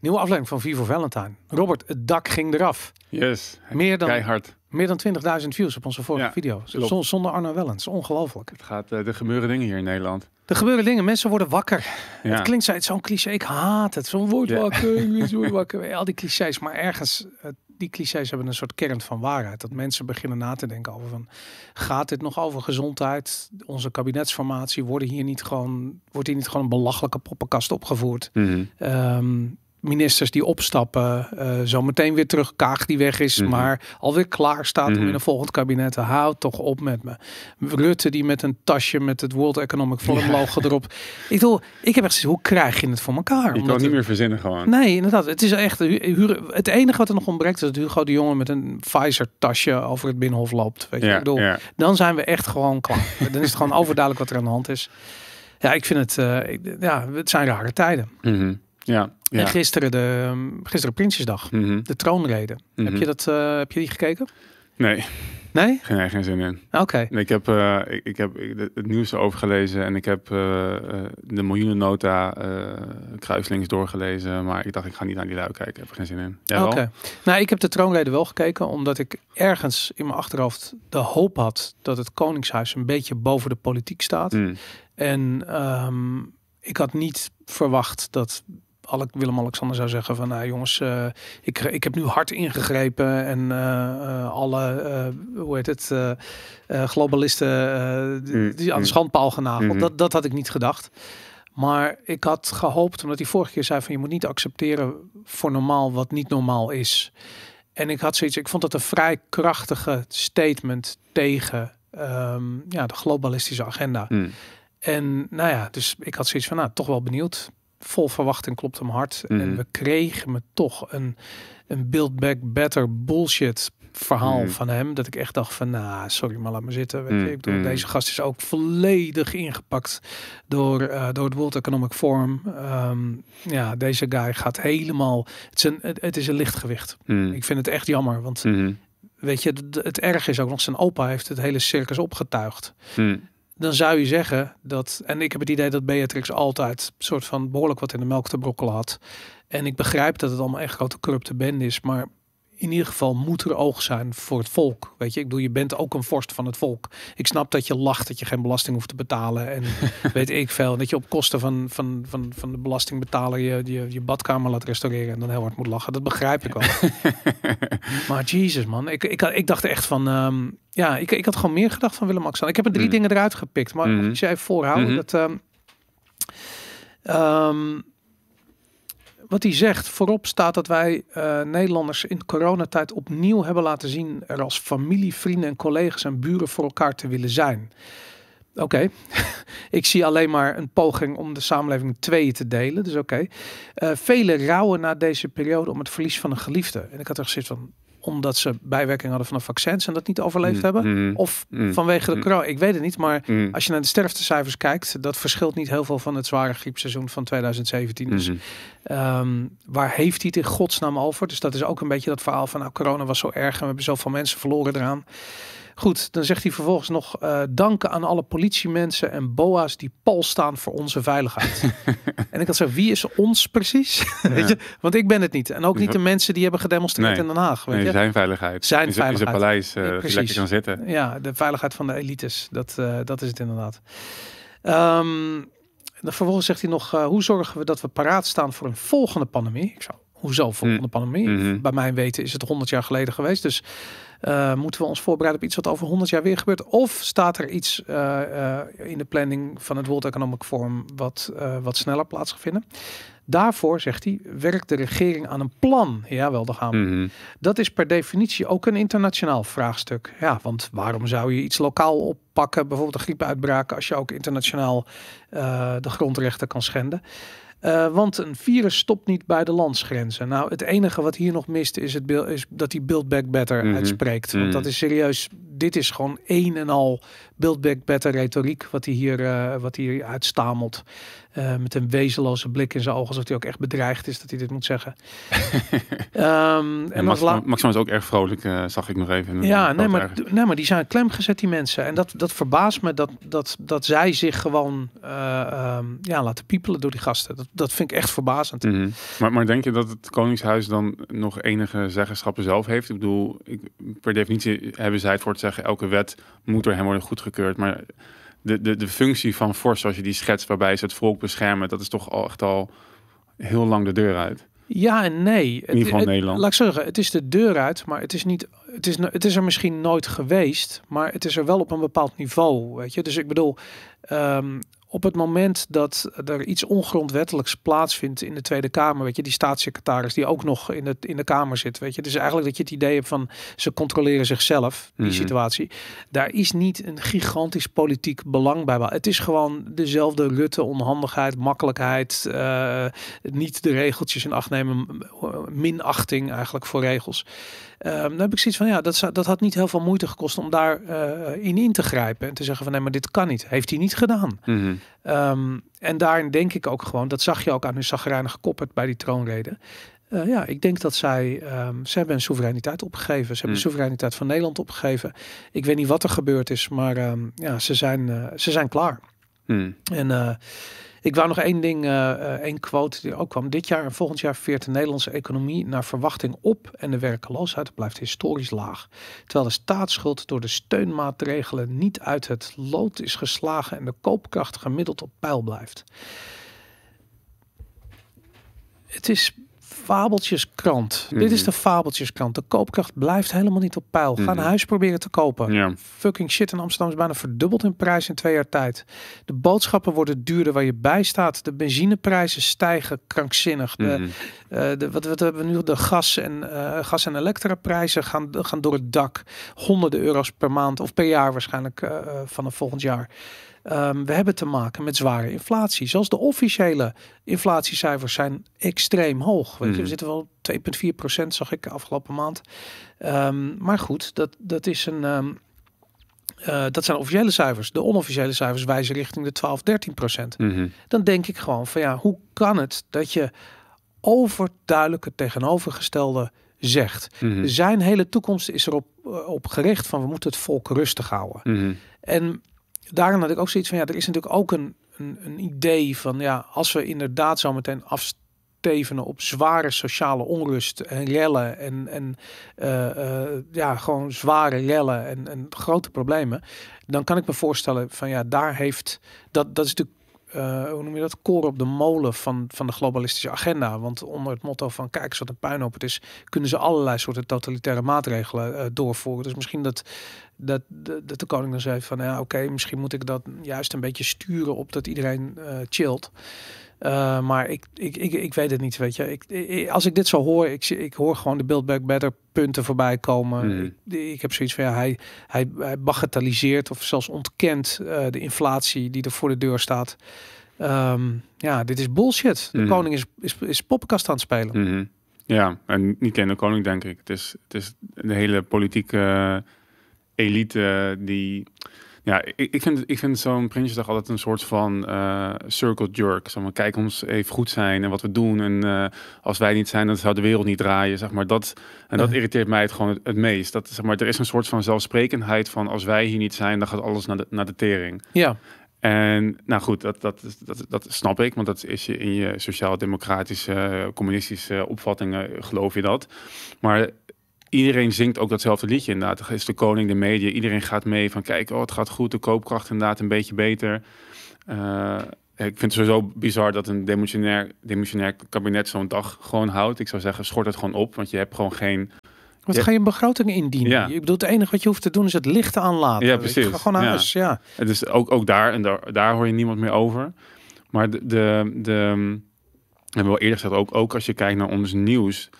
Nieuwe aflevering van Vivo Valentine. Robert, het dak ging eraf. Yes. Meer dan, Keihard. meer dan 20.000 views op onze vorige Ja, video. klopt. Zonder Arno Wellens. Ongelooflijk. Het gaat, eh, er gebeuren dingen hier in Nederland. Er gebeuren dingen. Mensen worden wakker. Ja. Het klinkt zo- zo'n cliché. Ik haat het. Zo'n woord Ja. wakker. wakker. Al die clichés. Maar ergens, eh, die clichés hebben een soort kern van waarheid. Dat mensen beginnen na te denken over van... Gaat dit nog over gezondheid? Onze kabinetsformatie worden hier niet gewoon, wordt hier niet gewoon een belachelijke poppenkast opgevoerd? Ehm, ministers die opstappen, eh zo meteen weer terug, Kaag die weg is, Mhm. maar alweer klaar staat om Mhm. in een volgend kabinet te houd toch op met me. Rutte die met een tasje met het World Economic Forum Ja. logo erop. Ik bedoel, ik heb echt gezegd, hoe krijg je het voor elkaar? Je kan het niet meer verzinnen gewoon. Nee, inderdaad. Het is echt. Het enige wat er nog ontbreekt is dat Hugo de Jonge met een Pfizer tasje over het binnenhof loopt. Weet je, Ja, ik bedoel, ja. dan zijn we echt gewoon klaar. dan is het gewoon overduidelijk wat er aan de hand is. Ja, ik vind het. eh, ik- ja, het zijn rare tijden. Mhm. Ja. Ja. En gisteren de ehm, gisteren Prinsjesdag, Mhm. de troonrede. Heb Mhm. je dat? eh, heb je die gekeken? Nee, Nee? geen, geen zin in. Oké. Nee, Ik heb, eh, ik, ik heb ik- het nieuws erover gelezen en ik heb eh, de miljoenennota eh kruislinks doorgelezen. Maar ik dacht, ik ga niet naar die lui kijken. Ik heb er geen zin in. Oké. Nou, ik heb de troonrede wel gekeken, omdat ik ergens in mijn achterhoofd de hoop had dat het Koningshuis een beetje boven de politiek staat. Mm. En ehm, ik had niet verwacht dat Willem-Alexander zou zeggen van nou jongens, eh, ik, ik heb nu hard ingegrepen en eh, alle, hoe heet het, globalisten die, Mm, die aan de mm. schandpaal genageld. Mhm. dat, dat had ik niet gedacht. Maar ik had gehoopt, omdat hij vorige keer zei van je moet niet accepteren voor normaal wat niet normaal is. En ik had zoiets, ik vond dat een vrij krachtige statement tegen ehm, ja, de globalistische agenda. Mm. En nou ja, dus ik had zoiets van, nou, toch wel benieuwd. Vol verwachting klopt hem hard. En Mhm. we kregen me toch een, een build back better bullshit verhaal Mhm. van hem. Dat ik echt dacht van, nou, sorry, maar laat me zitten. Weet je, ik bedoel, Mhm. deze gast is ook volledig ingepakt door, eh, door het World Economic Forum. Ehm, ja, deze guy gaat helemaal, het is een, het, het is een lichtgewicht. Ik vind het echt jammer, want weet je, het, het erg is ook nog, zijn opa heeft het hele circus opgetuigd. Dan zou je zeggen dat, en ik heb het idee dat Beatrix altijd soort van behoorlijk wat in de melk te brokkelen had. En ik begrijp dat het allemaal echt grote corrupte bende is, maar in ieder geval moet er oog zijn voor het volk. Weet je, ik bedoel, je bent ook een vorst van het volk. Ik snap dat je lacht dat je geen belasting hoeft te betalen en weet ik veel. Dat je op kosten van, van, van, van de belastingbetaler je, je, je badkamer laat restaureren en dan heel hard moet lachen. Dat begrijp ik wel. maar Jesus man, ik, ik, ik dacht echt van, ehm, ja, ik, ik had gewoon meer gedacht van Willem-Alexander. Ik heb er drie Mm. dingen eruit gepikt, maar Mhm. ik zei even voorhouden Mhm. dat... ehm, ehm, wat hij zegt, voorop staat dat wij eh, Nederlanders in coronatijd opnieuw hebben laten zien er als familie, vrienden en collega's en buren voor elkaar te willen zijn. Oké, ik zie alleen maar een poging om de samenleving in tweeën te delen, dus oké. Eh, velen rouwen na deze periode om het verlies van een geliefde. En ik had er gezegd van, omdat ze bijwerking hadden van de vaccins en dat niet overleefd Mm. hebben. Mhm. Of Mm. vanwege de Mm. corona, ik weet het niet, maar Mm. als je naar de sterftecijfers kijkt, dat verschilt niet heel veel van het zware griepseizoen van 2017. Dus Mhm. Ehm, waar heeft hij het in godsnaam over? Dus dat is ook een beetje dat verhaal van nou, corona was zo erg en we hebben zoveel mensen verloren eraan. Goed, dan zegt hij vervolgens nog eh, danken aan alle politiemensen en boa's die pal staan voor onze veiligheid. en ik had zo, wie is ons precies? weet je? Want ik ben het niet. En ook niet de mensen die hebben gedemonstreerd Nee. in Den Haag. Weet Nee, je? zijn veiligheid. Zijn veiligheid. paleis eh, Ja, lekker kan zitten. Ja, de veiligheid van de elites. Dat, eh, dat is het inderdaad. Ehm, dan vervolgens zegt hij nog, hoe zorgen we dat we paraat staan voor een volgende pandemie? Ik zou, hoezo volgende pandemie? Mhm. Bij mijn weten is het 100 jaar geleden geweest. Dus eh, moeten we ons voorbereiden op iets wat over 100 jaar weer gebeurt? Of staat er iets eh, eh, in de planning van het World Economic Forum wat, wat sneller plaats gaat vinden? Daarvoor, zegt hij, werkt de regering aan een plan. Jawel, daar gaan we. Mhm. Dat is per definitie ook een internationaal vraagstuk. Ja, want waarom zou je iets lokaal oppakken, bijvoorbeeld een griepuitbraak, als je ook internationaal de grondrechten kan schenden? Eh, want een virus stopt niet bij de landsgrenzen. Nou, het enige wat hier nog mist is, het is dat hij Build Back Better Mhm. uitspreekt. Want Mhm. dat is serieus dit is gewoon een en al build back better retoriek wat hij hier, uh, wat hij hier uitstamelt. Uh, met een wezenloze blik in zijn ogen, alsof hij ook echt bedreigd is dat hij dit moet zeggen. um, en Max, Max is ook erg vrolijk, uh, zag ik nog even. Ja, nee maar, nee, maar die zijn klem gezet, die mensen. En dat, dat verbaast me dat, dat, dat zij zich gewoon um, ja, laten piepelen door die gasten. Dat, dat vind ik echt verbazend. -hmm. maar, maar denk je dat het Koningshuis dan nog enige zeggenschappen zelf heeft? Ik bedoel, ik, per definitie hebben zij het voor te zeggen, elke wet moet door hem worden goedgekeurd. Maar de, de, de functie van Force, zoals je die schetst, waarbij ze het volk beschermen, dat is toch al echt al heel lang de deur uit. Ja en nee. In ieder geval Nederland. Laat ik zeggen, het is de deur uit, maar het is niet. Het is, het is er misschien nooit geweest, maar het is er wel op een bepaald niveau. Weet je, dus ik bedoel, um, op het moment dat er iets ongrondwettelijks plaatsvindt in de Tweede Kamer, weet je, die staatssecretaris die ook nog in, het, in de Kamer zit, weet je, dus eigenlijk dat je het idee hebt van ze controleren zichzelf, die mhm. situatie. Daar is niet een gigantisch politiek belang bij. Het is gewoon dezelfde Rutte, onhandigheid, makkelijkheid, uh, niet de regeltjes in acht nemen, minachting eigenlijk voor regels. Um, dan heb ik zoiets van, ja, dat, dat had niet heel veel moeite gekost om daar uh, in in te grijpen. En te zeggen van, nee, maar dit kan niet. Heeft hij niet gedaan. Mm um, en daarin denk ik ook gewoon, dat zag je ook aan hun zagrijnige koppert bij die troonrede. Uh, ja, ik denk dat zij, um, ze hebben een soevereiniteit opgegeven. Ze hebben de mhm. soevereiniteit van Nederland opgegeven. Ik weet niet wat er gebeurd is, maar ja, ze zijn, uh, ze zijn klaar. Mm. En ik wou nog één ding, uh, één quote die ook kwam. Dit jaar en volgend jaar veert de Nederlandse economie naar verwachting op en de werkeloosheid blijft historisch laag. Terwijl de staatsschuld door de steunmaatregelen niet uit het lood is geslagen en de koopkracht gemiddeld op peil blijft. Het is fabeltjeskrant. Dit is mhm. de fabeltjeskrant. De koopkracht blijft helemaal niet op peil. Ga een mhm. huis proberen te kopen. Ja. Fucking shit in Amsterdam is bijna verdubbeld in prijs in twee jaar tijd. De boodschappen worden duurder waar je bij staat. De benzineprijzen stijgen krankzinnig. De, mm de, wat, wat hebben we nu? De gas- en, uh, gas- en elektraprijzen gaan, gaan door het dak. Honderden euro's per maand of per jaar waarschijnlijk uh, vanaf volgend jaar. Um, we hebben te maken met zware inflatie. Zelfs de officiële inflatiecijfers zijn extreem hoog. Weet je, we mhm. zitten wel 2,4 procent, zag ik afgelopen maand. Um, maar goed, dat, dat is een. Um, uh, dat zijn officiële cijfers. De onofficiële cijfers wijzen richting de 12, 13 procent. Mm Dan denk ik gewoon van ja, hoe kan het dat je overduidelijk het tegenovergestelde zegt. Mm Zijn hele toekomst is erop uh, op gericht van we moeten het volk rustig houden. Mm En daarom had ik ook zoiets van ja, er is natuurlijk ook een, een, een idee van ja, als we inderdaad zo meteen afstevenen op zware sociale onrust en rellen en, en uh, uh, ja, gewoon zware rellen en, en grote problemen, dan kan ik me voorstellen van ja, daar heeft dat, dat is natuurlijk uh, hoe noem je dat, koren op de molen van, van de globalistische agenda. Want onder het motto van kijk eens wat een puinhoop het is, kunnen ze allerlei soorten totalitaire maatregelen doorvoeren. Dus misschien dat, dat, dat, de koning dan zei van ja oké, misschien moet ik dat juist een beetje sturen op dat iedereen uh, chillt. Uh, maar ik, ik, ik, ik weet het niet, weet je. Ik, ik, als ik dit zo hoor, ik, ik hoor gewoon de Build Back Better punten voorbij komen. Mm. Ik, ik, heb zoiets van, ja, hij, hij, hij bagatelliseert of zelfs ontkent uh, de inflatie die er voor de deur staat. Um, ja, dit is bullshit. De mm. koning is, is, is poppenkast aan het spelen. Mm -hmm. Ja, en niet alleen de koning, denk ik. Het is, het is de hele politieke elite die ja, ik, ik vind, ik vind zo'n Prinsjesdag altijd een soort van uh, circle jerk. Zeg maar, kijk ons even goed zijn en wat we doen. En uh, als wij niet zijn, dan zou de wereld niet draaien. Zeg maar. dat, en dat irriteert mij het gewoon het, het, meest. Dat, zeg maar, er is een soort van zelfsprekendheid van als wij hier niet zijn, dan gaat alles naar de, naar de tering. Ja. En nou goed, dat, dat, dat, dat snap ik, want dat is je in je sociaal-democratische, communistische opvattingen geloof je dat. Maar iedereen zingt ook datzelfde liedje inderdaad. Is de koning, de media, iedereen gaat mee van kijk, oh het gaat goed, de koopkracht inderdaad een beetje beter. Uh, ik vind het sowieso bizar dat een demissionair, demissionair kabinet zo'n dag gewoon houdt. Ik zou zeggen, schort het gewoon op, want je hebt gewoon geen... Wat ga je begroting indienen? Ja. Ik bedoel, het enige wat je hoeft te doen is het licht aanlaten. Ja, precies. Ga gewoon naar ja. huis, ja. Het is ook, ook daar, en daar, daar hoor je niemand meer over. Maar de, de, de hebben we al eerder gezegd, ook, ook als je kijkt naar ons nieuws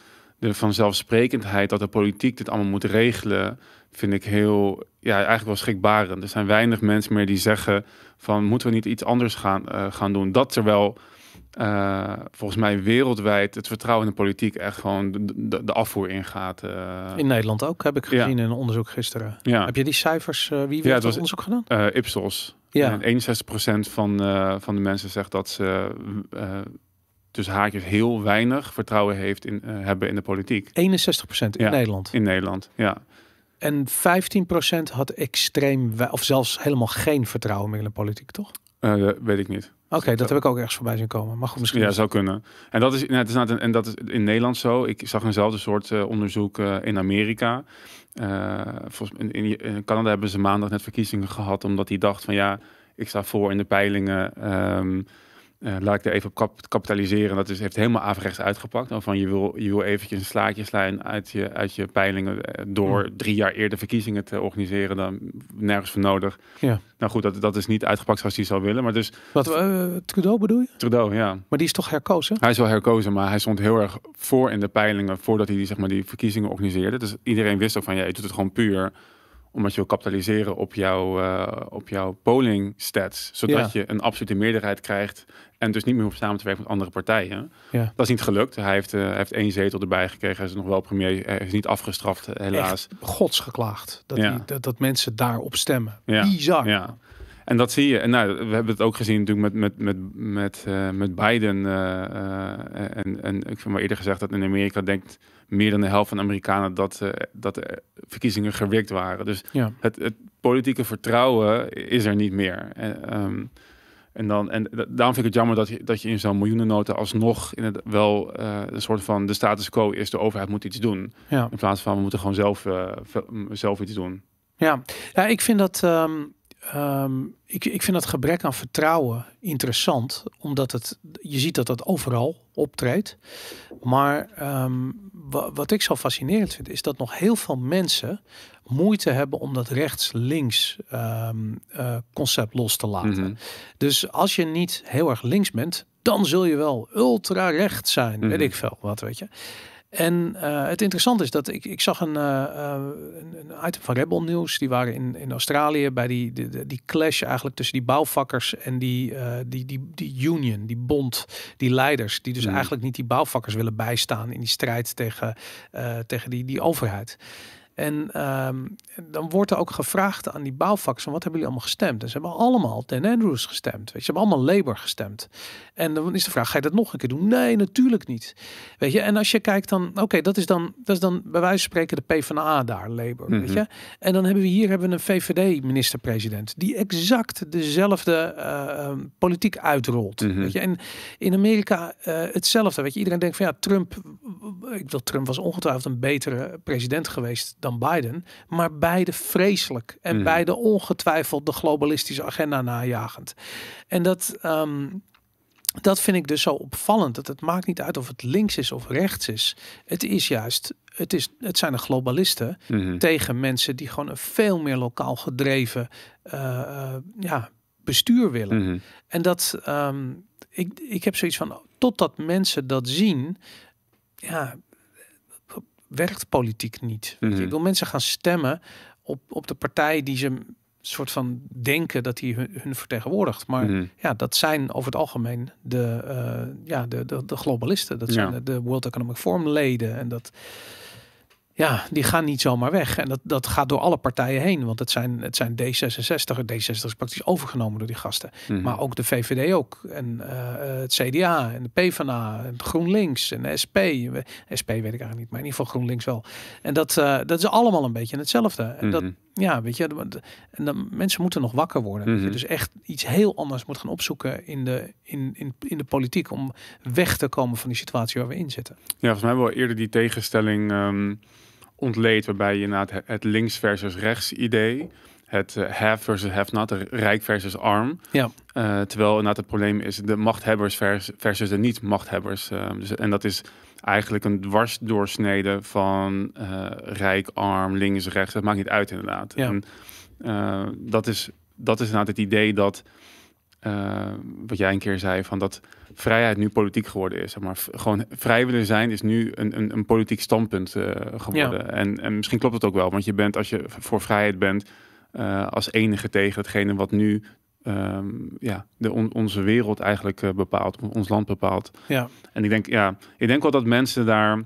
de vanzelfsprekendheid dat de politiek dit allemaal moet regelen, vind ik heel, ja, eigenlijk wel schrikbarend. Er zijn weinig mensen meer die zeggen van, moeten we niet iets anders gaan, uh, gaan doen? Dat terwijl uh, volgens mij wereldwijd het vertrouwen in de politiek echt gewoon de, de, de afvoer ingaat. Uh. In Nederland ook, heb ik gezien in een onderzoek gisteren. Ja. Heb je die cijfers, wie heeft ja, het onderzoek gedaan? Ipsos. Ja. En 61% van, van de mensen zegt dat ze tussen haakjes heel weinig vertrouwen heeft in, hebben in de politiek. 61% in Nederland? In Nederland, ja. En 15% had extreem, of zelfs helemaal geen vertrouwen meer in de politiek, toch? weet ik niet. Oké, dat heb ik ook ergens voorbij zien komen. Maar goed, misschien. Ja, zou kunnen. En dat is, nou, het is nou, en dat is in Nederland zo. Ik zag eenzelfde soort uh, onderzoek uh, in Amerika. Uh, volgens, in, in, in, Canada hebben ze maandag net verkiezingen gehad, omdat hij dacht van ja, ik sta voor in de peilingen. Um, uh, laat ik er even op kapitaliseren. Dat is, heeft helemaal averechts uitgepakt. Van je wil, je wil eventjes een slaatje slaan uit je, uit je peilingen eh, door mm. drie jaar eerder verkiezingen te organiseren. Dan nergens voor nodig. Ja. Nou goed, dat, dat is niet uitgepakt zoals hij zou willen. Maar dus, Wat, uh, Trudeau bedoel je? Trudeau, ja. Maar die is toch herkozen? Hij is wel herkozen, maar hij stond heel erg voor in de peilingen voordat hij die, zeg maar, die verkiezingen organiseerde. Dus iedereen wist ook van, ja, je doet het gewoon puur omdat je wil kapitaliseren op, jouw uh, op jouw polling stats. Zodat je een absolute meerderheid krijgt. En dus niet meer hoeft samen te werken met andere partijen. Ja. Dat is niet gelukt. Hij heeft, uh, heeft één zetel erbij gekregen. Hij is nog wel premier. Hij is niet afgestraft, eh, helaas. Echt gods geklaagd. Dat, ja. die, dat, dat, mensen daarop stemmen. Ja. Bizar. Ja. En dat zie je. En nou, we hebben het ook gezien natuurlijk met, met, met, met, uh, met Biden. Uh, en, en ik heb maar eerder gezegd dat in Amerika denkt meer dan de helft van de Amerikanen dat, dat de verkiezingen gewikt waren. Dus ja. het, het, politieke vertrouwen is er niet meer. En, um, en, dan, en daarom vind ik het jammer dat je, dat je in zo'n miljoenennota alsnog in het, wel uh, een soort van de status quo is, de overheid moet iets doen. Ja. In plaats van we moeten gewoon zelf, uh, zelf iets doen. Ja, ja ik vind dat. Um Um, ik, ik vind dat gebrek aan vertrouwen interessant, omdat het, je ziet dat dat overal optreedt. Maar um, wat ik zo fascinerend vind, is dat nog heel veel mensen moeite hebben om dat rechts-links um, uh, concept los te laten. Mhm. Dus als je niet heel erg links bent, dan zul je wel ultra rechts zijn, mm weet mhm. ik veel wat, weet je. En uh, het interessante is dat ik, ik zag een, uh, een, item van Rebel News. Die waren in, in Australië bij die, die, die clash eigenlijk tussen die bouwvakkers en die, uh, die, die, die union, die bond, die leiders. Die dus mm. eigenlijk niet die bouwvakkers willen bijstaan in die strijd tegen, tegen die, die overheid. En um, dan wordt er ook gevraagd aan die bouwvakkers: wat hebben jullie allemaal gestemd? En ze hebben allemaal Dan Andrews gestemd. Weet je, ze hebben allemaal Labour gestemd. En dan is de vraag: ga je dat nog een keer doen? Nee, natuurlijk niet. Weet je, en als je kijkt dan, oké, dat is dan, dat is dan bij wijze van spreken de PvdA daar, Labour. Weet mhm. je, en dan hebben we hier hebben we een VVD-minister-president die exact dezelfde uh, politiek uitrolt. Mhm. Weet je, en in Amerika uh, hetzelfde. Weet je, iedereen denkt van ja, Trump, ik wil Trump was ongetwijfeld een betere president geweest dan Biden, maar beide vreselijk en mm. beide ongetwijfeld de globalistische agenda najagend. En dat, um, dat vind ik dus zo opvallend. Dat het maakt niet uit of het links is of rechts is. Het is juist, het, is, het zijn de globalisten mhm. tegen mensen die gewoon een veel meer lokaal gedreven uh, ja, bestuur willen. Mhm. En dat, um, ik, ik heb zoiets van, totdat mensen dat zien, ja, werkt politiek niet. Mm Ik wil mensen gaan stemmen op, op de partij die ze soort van denken dat hij hun, vertegenwoordigt. Maar mhm. ja, dat zijn over het algemeen de, uh, ja, de, de, de, globalisten. Dat zijn de, de World Economic Forum leden. En dat, ja, die gaan niet zomaar weg. En dat, dat gaat door alle partijen heen. Want het zijn, het zijn D66. D66 is praktisch overgenomen door die gasten. Mhm. Maar ook de VVD ook. En uh, het CDA en de PvdA en GroenLinks en de SP. SP weet ik eigenlijk niet, maar in ieder geval GroenLinks wel. En dat, uh, dat is allemaal een beetje hetzelfde. En dat, mhm. ja, weet je, en dan, mensen moeten nog wakker worden. Mm Dus echt iets heel anders moet gaan opzoeken in de, in, in, in de politiek. Om weg te komen van die situatie waar we in zitten. Ja, volgens mij hebben we eerder die tegenstelling... Um ontleed, waarbij je na het, het links versus rechts idee, het uh, have versus have not, rijk versus arm. Ja. Uh, terwijl inderdaad het probleem is de machthebbers versus, versus de niet-machthebbers. Uh, dus, en dat is eigenlijk een dwarsdoorsnede van rijk, arm, links, rechts. Dat maakt niet uit inderdaad. Ja. En, dat, is, dat is inderdaad het idee dat uh, wat jij een keer zei, van dat vrijheid nu politiek geworden is. Zeg maar gewoon vrij willen zijn is nu een, een, een politiek standpunt uh, geworden. En, en misschien klopt het ook wel, want je bent als je voor vrijheid bent uh, als enige tegen hetgene wat nu ehm, ja, de, on- onze wereld eigenlijk eh, bepaalt, ons land bepaalt. Ja. En ik denk, ja, ik denk wel dat mensen daar,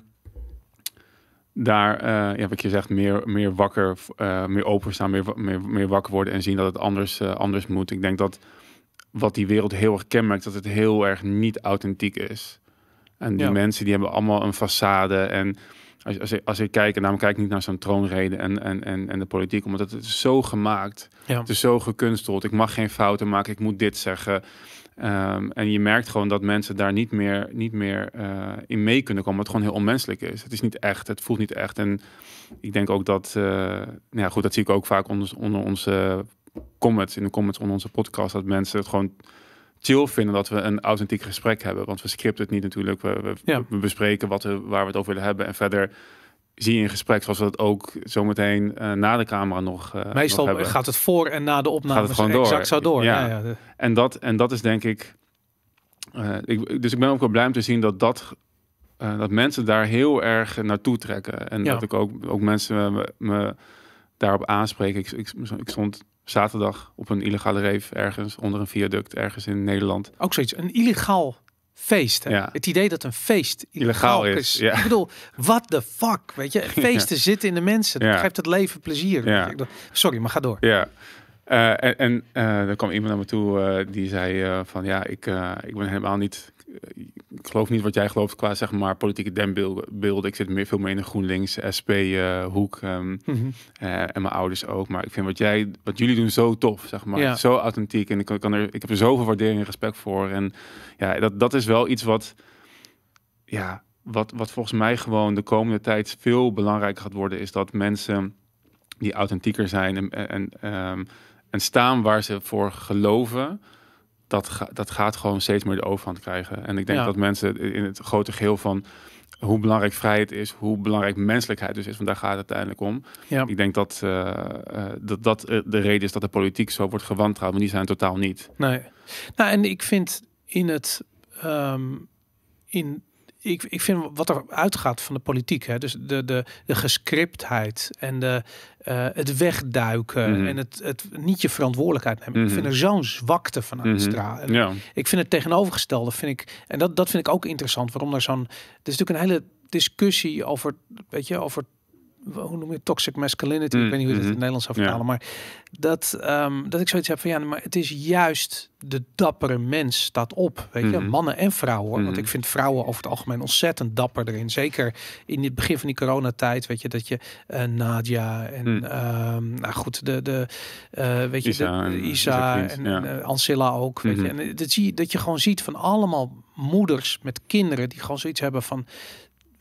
daar eh, ja, wat je zegt, meer, meer wakker, eh, meer openstaan, meer, meer, meer wakker worden en zien dat het anders, eh, anders moet. Ik denk dat wat die wereld heel erg kenmerkt, dat het heel erg niet authentiek is. En die Ja. mensen die hebben allemaal een façade. En als, als, ik, als ik kijk, en daarom kijk ik niet naar zo'n troonrede en, en, en, en de politiek, omdat het is zo gemaakt. Ja. Het is zo gekunsteld. Ik mag geen fouten maken. Ik moet dit zeggen. Ehm, en je merkt gewoon dat mensen daar niet meer, niet meer eh, in mee kunnen komen. Wat gewoon heel onmenselijk is. Het is niet echt. Het voelt niet echt. En ik denk ook dat, eh, nou ja, goed, dat zie ik ook vaak onder, onder onze comments, in de comments onder onze podcast, dat mensen het gewoon chill vinden dat we een authentiek gesprek hebben. Want we scripten het niet natuurlijk. We, we, Ja. we bespreken wat we, waar we het over willen hebben. En verder zie je in gesprek zoals we dat ook zometeen eh, na de camera nog, eh, Meestal gaat het voor en na de opname Gaat het gewoon door. exact zo door. Ja. Ja. En dat, en dat is denk ik. eh, ik dus ik ben ook wel blij om te zien dat, dat, dat mensen daar heel erg naartoe trekken. En dat ik ook, ook mensen me, me daarop aanspreken. Ik, ik, ik stond zaterdag op een illegale reef ergens onder een viaduct, ergens in Nederland. Ook zoiets, een illegaal feest. Hè? Ja. Het idee dat een feest Illegaal illegaal, is, is. ja. Ik bedoel, what the fuck, weet je? Feesten zitten in de mensen. Dat Ja. geeft het leven plezier. Sorry, maar ga door. Ja. Eh, en en eh, er kwam iemand naar me toe eh, die zei van ja, ik, ik ben helemaal niet. Ik geloof niet wat jij gelooft qua zeg maar politieke denbeelden. Ik zit meer, veel meer in de GroenLinks, SP eh, hoek ehm, Mhm. eh, en mijn ouders ook. Maar ik vind wat jij, wat jullie doen zo tof, zeg maar. Ja. Zo authentiek en ik, kan, er, ik heb er zoveel waardering en respect voor. En ja, dat, dat is wel iets wat, ja, wat, wat volgens mij gewoon de komende tijd veel belangrijker gaat worden, is dat mensen die authentieker zijn en, en, ehm, en staan waar ze voor geloven, dat, ga, dat gaat gewoon steeds meer de overhand krijgen. En ik denk Ja. dat mensen in het grote geheel van hoe belangrijk vrijheid is, hoe belangrijk menselijkheid dus is, want daar gaat het uiteindelijk om. Ja. Ik denk dat, eh, eh, dat dat eh, de reden is dat de politiek zo wordt gewantrouwd, maar die zijn totaal niet. Nee. Nou, en ik vind in het. ehm, in, ik, ik vind wat er uitgaat van de politiek, hè, dus de, de, de gescriptheid en de, eh, het wegduiken Mhm. en het, het niet je verantwoordelijkheid nemen. Ik Mhm. vind er zo'n zwakte van Mhm. uitstralen. En Ja, Ik vind het tegenovergestelde, vind ik, en dat, dat vind ik ook interessant, waarom er zo'n, er is natuurlijk een hele discussie over, weet je, over, hoe noem je het, toxic masculinity, ik Mm, weet niet hoe je dat in mhm. het Nederlands zou Ja. vertalen, maar dat, ehm, dat ik zoiets heb van, ja, maar het is juist de dappere mens staat op, weet je, Mhm. mannen en vrouwen, hoor. want Mhm. ik vind vrouwen over het algemeen ontzettend dapper erin, zeker in het begin van die coronatijd, weet je, dat je eh, Nadia en, Mm. ehm, nou goed, de, de eh, weet je, Isa de, en Isa en, ja. eh, Ancilla ook, weet je, Mhm. en dat, zie je, dat je gewoon ziet van allemaal moeders met kinderen die gewoon zoiets hebben van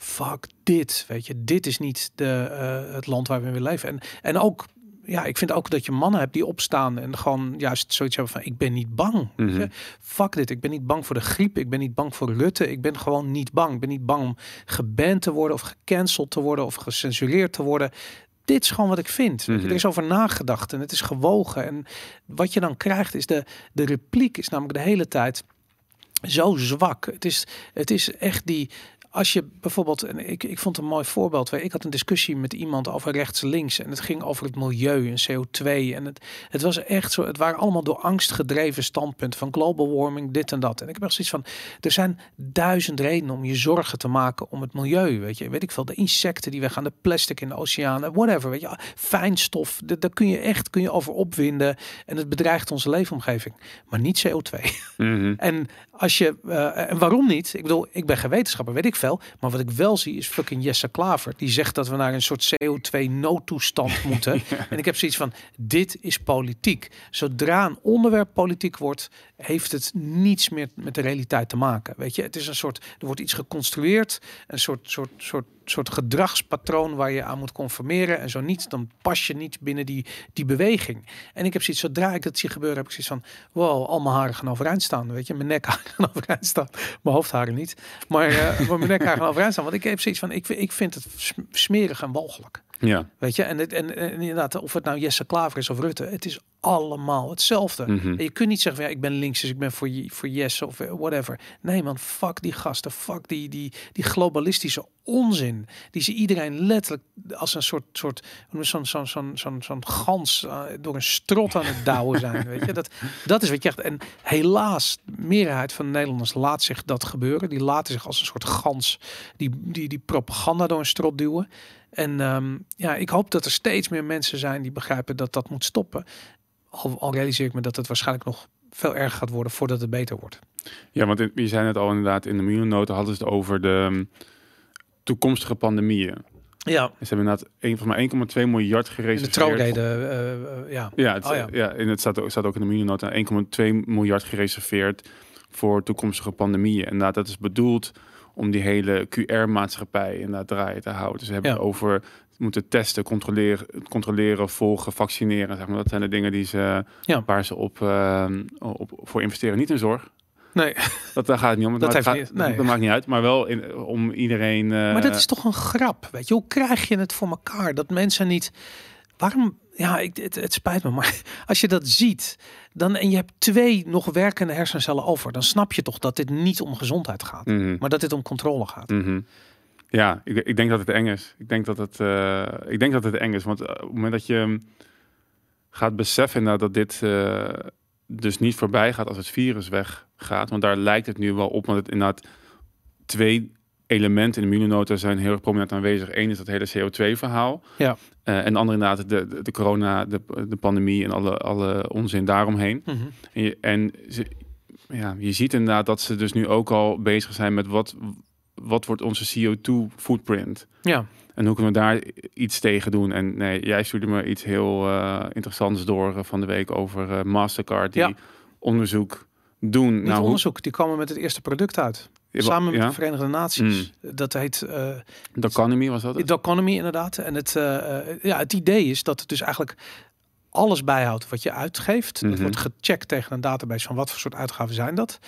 fuck dit, weet je, dit is niet de, eh, het land waar we in willen leven. En, en ook, ja, ik vind ook dat je mannen hebt die opstaan en gewoon juist zoiets hebben van ik ben niet bang. Mhm. Fuck dit, ik ben niet bang voor de griep, ik ben niet bang voor Rutte, ik ben gewoon niet bang. Ik ben niet bang om geband te worden of gecanceld te worden of gecensureerd te worden. Dit is gewoon wat ik vind. Mhm. Er is over nagedacht en het is gewogen. En wat je dan krijgt is de, de repliek is namelijk de hele tijd zo zwak. Het is, het is echt die. Als je bijvoorbeeld, en ik, ik vond een mooi voorbeeld. Ik had een discussie met iemand over rechts-links. En het ging over het milieu en CO2. En het, het was echt zo. Het waren allemaal door angst gedreven standpunten. Van global warming, dit en dat. En ik heb echt zoiets van. Er zijn duizend redenen om je zorgen te maken om het milieu. Weet je, weet ik veel. De insecten die weggaan, de plastic in de oceanen, whatever. Weet je, fijnstof. da- Daar kun je echt kun je over opwinden. En het bedreigt onze leefomgeving. Maar niet CO2. Mhm. En als je, eh, en waarom niet? Ik bedoel, ik ben geen wetenschapper, weet ik Maar wat ik wel zie is fucking Jesse Klaver. Die zegt dat we naar een soort CO2-noodtoestand moeten. En ik heb zoiets van, dit is politiek. Zodra een onderwerp politiek wordt, heeft het niets meer met de realiteit te maken. Weet je, het is een soort, er wordt iets geconstrueerd. Een soort, soort, soort, soort gedragspatroon waar je aan moet conformeren. En zo niet, dan pas je niet binnen die, die beweging. En ik heb zoiets, zodra ik dat zie gebeuren, heb ik zoiets van, wow, al mijn haren gaan overeind staan. Weet je, mijn nekharen gaan overeind staan. Mijn hoofdharen niet. Maar, maar mijn nekharen gaan overeind staan. Want ik heb zoiets van, ik, ik vind het sm- smerig en walgelijk. Ja. Weet je, en, het, en, en inderdaad, of het nou Jesse Klaver is of Rutte, het is allemaal hetzelfde. Mhm. En je kunt niet zeggen, van, ja, ik ben links, dus ik ben voor, voor yes of eh, whatever. Nee man, fuck die gasten, fuck die, die, die globalistische onzin. Die ze iedereen letterlijk als een soort, soort zo'n zo'n zo'n zo'n zo'n gans eh, door een strot aan het douwen zijn. weet je, dat, dat is wat je echt. En helaas, de meerderheid van de Nederlanders laat zich dat gebeuren. Die laten zich als een soort gans die, die, die propaganda door een strot duwen. En ehm, ja, ik hoop dat er steeds meer mensen zijn die begrijpen dat dat moet stoppen. Al, al realiseer ik me dat het waarschijnlijk nog veel erger gaat worden voordat het beter wordt. Ja, want in- je zei het al inderdaad, in de miljoennota hadden ze het over de um, toekomstige pandemieën. Ja, En ze hebben inderdaad een, van maar 1,2 miljard in de gereserveerd. troonreden, eh, ja. Ja, het, Oh, ja. ja. en het staat ook, staat ook in de miljoennota 1,2 miljard gereserveerd voor toekomstige pandemieën. En dat is bedoeld om die hele QR-maatschappij inderdaad draaien te houden. Dus ze hebben Ja. het over moeten testen, controleren, controleren, volgen, vaccineren. Zeg maar. Dat zijn de dingen die ze, Ja. waar ze op, eh, op, voor investeren. Niet in zorg. Nee, Dat, daar gaat het niet om. Dat gaat- niet- nee. dat maakt niet uit. Maar wel in, om iedereen... eh, maar dat is toch een grap, weet je? Hoe krijg je het voor elkaar dat mensen niet... Waarom... Ja, ik, het, het spijt me, maar als je dat ziet, dan en je hebt twee nog werkende hersencellen over, dan snap je toch dat dit niet om gezondheid gaat, mhm. maar dat dit om controle gaat. Mhm. Ja, ik, ik denk dat het eng is. Ik denk dat het, eh, ik denk dat het eng is. Want eh, op het moment dat je mm, gaat beseffen dat dit eh, dus niet voorbij gaat als het virus weggaat. Want daar lijkt het nu wel op. Want het inderdaad twee elementen in de miljoennota zijn heel erg prominent aanwezig. Eén is dat hele CO2-verhaal. Ja. Eh, en de andere inderdaad de, de, de corona, de, de pandemie en alle, alle onzin daaromheen. Mhm. En, je, en ze, ja, je ziet inderdaad dat ze dus nu ook al bezig zijn met wat, wat wordt onze CO2-footprint? Ja, En hoe kunnen we daar iets tegen doen? En nee, jij stuurde me iets heel eh, interessants door eh, van de week over Mastercard, die Ja. onderzoek doen. niet Nou, hoe- onderzoek, die komen met het eerste product uit. Ja, Samen met ja? de Verenigde Naties. Dat heet eh De economy was dat? het? de economy inderdaad. En het, eh, eh, ja, het idee is dat het dus eigenlijk alles bijhoudt wat je uitgeeft. Dat Mhm. wordt gecheckt tegen een database van wat voor soort uitgaven zijn dat.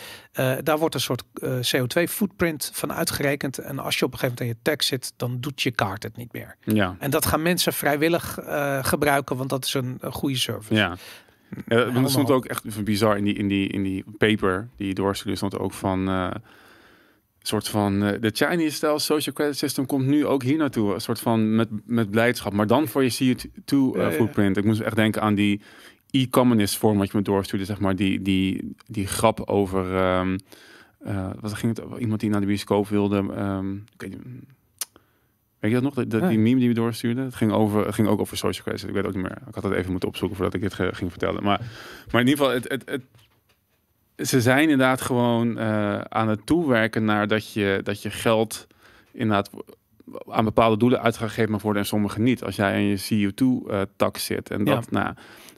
Daar wordt een soort eh, CO2-footprint van uitgerekend. En als je op een gegeven moment in je tag zit, dan doet je kaart het niet meer. Ja. En dat gaan mensen vrijwillig gebruiken, want dat is een, een goede service. Ja. Ja, want er stond ook echt bizar in die, in die, in die paper die doorstuurde, stond ook van soort van eh, de Chinese style social credit system komt nu ook hier naartoe, een soort van met, met blijdschap, maar dan voor je CO2 Ja, ja. uh, footprint. Ik moest echt denken aan die e-communist vorm wat je me doorstuurde, zeg maar die die die grap over eh, wat ging het over? iemand die naar de bioscoop wilde. ik weet, niet, weet je dat nog? Dat, dat- die meme die we doorstuurden, het ging over, het ging ook over social credit. Ik weet ook niet meer. Ik had het even moeten opzoeken voordat ik dit ging vertellen. Maar, maar in ieder geval, het, het, het, ze zijn inderdaad gewoon eh, aan het toewerken naar dat je, dat je geld inderdaad aan bepaalde doelen uitgegeven mag worden en sommige niet. Als jij in je CO2-tax zit en dat, nou,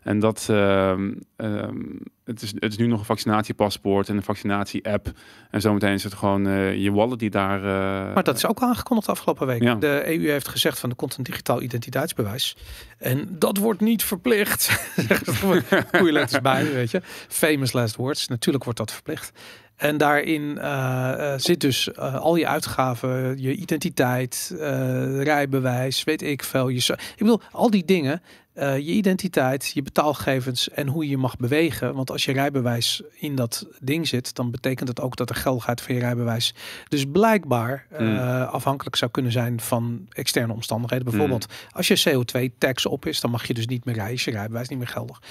en dat, ehm, ehm, het, is, het is nu nog een vaccinatiepaspoort en een vaccinatie-app. En zometeen is het gewoon eh, je wallet die daar. eh, Maar dat is ook aangekondigd afgelopen week. Ja. De EU heeft gezegd van er komt een digitaal identiteitsbewijs. En dat wordt niet verplicht. Er Goeie letters bij, weet je. Famous last words. Natuurlijk wordt dat verplicht. En daarin eh, zit dus al je uitgaven, je identiteit, rijbewijs, weet ik veel. Je, ik bedoel, al die dingen. Eh, je identiteit, je betaalgegevens en hoe je mag bewegen. Want als je rijbewijs in dat ding zit, dan betekent het ook dat de geldigheid van je rijbewijs dus blijkbaar eh, Mm. afhankelijk zou kunnen zijn van externe omstandigheden. Bijvoorbeeld als je CO2-tax op is, dan mag je dus niet meer rijden, is je rijbewijs niet meer geldig.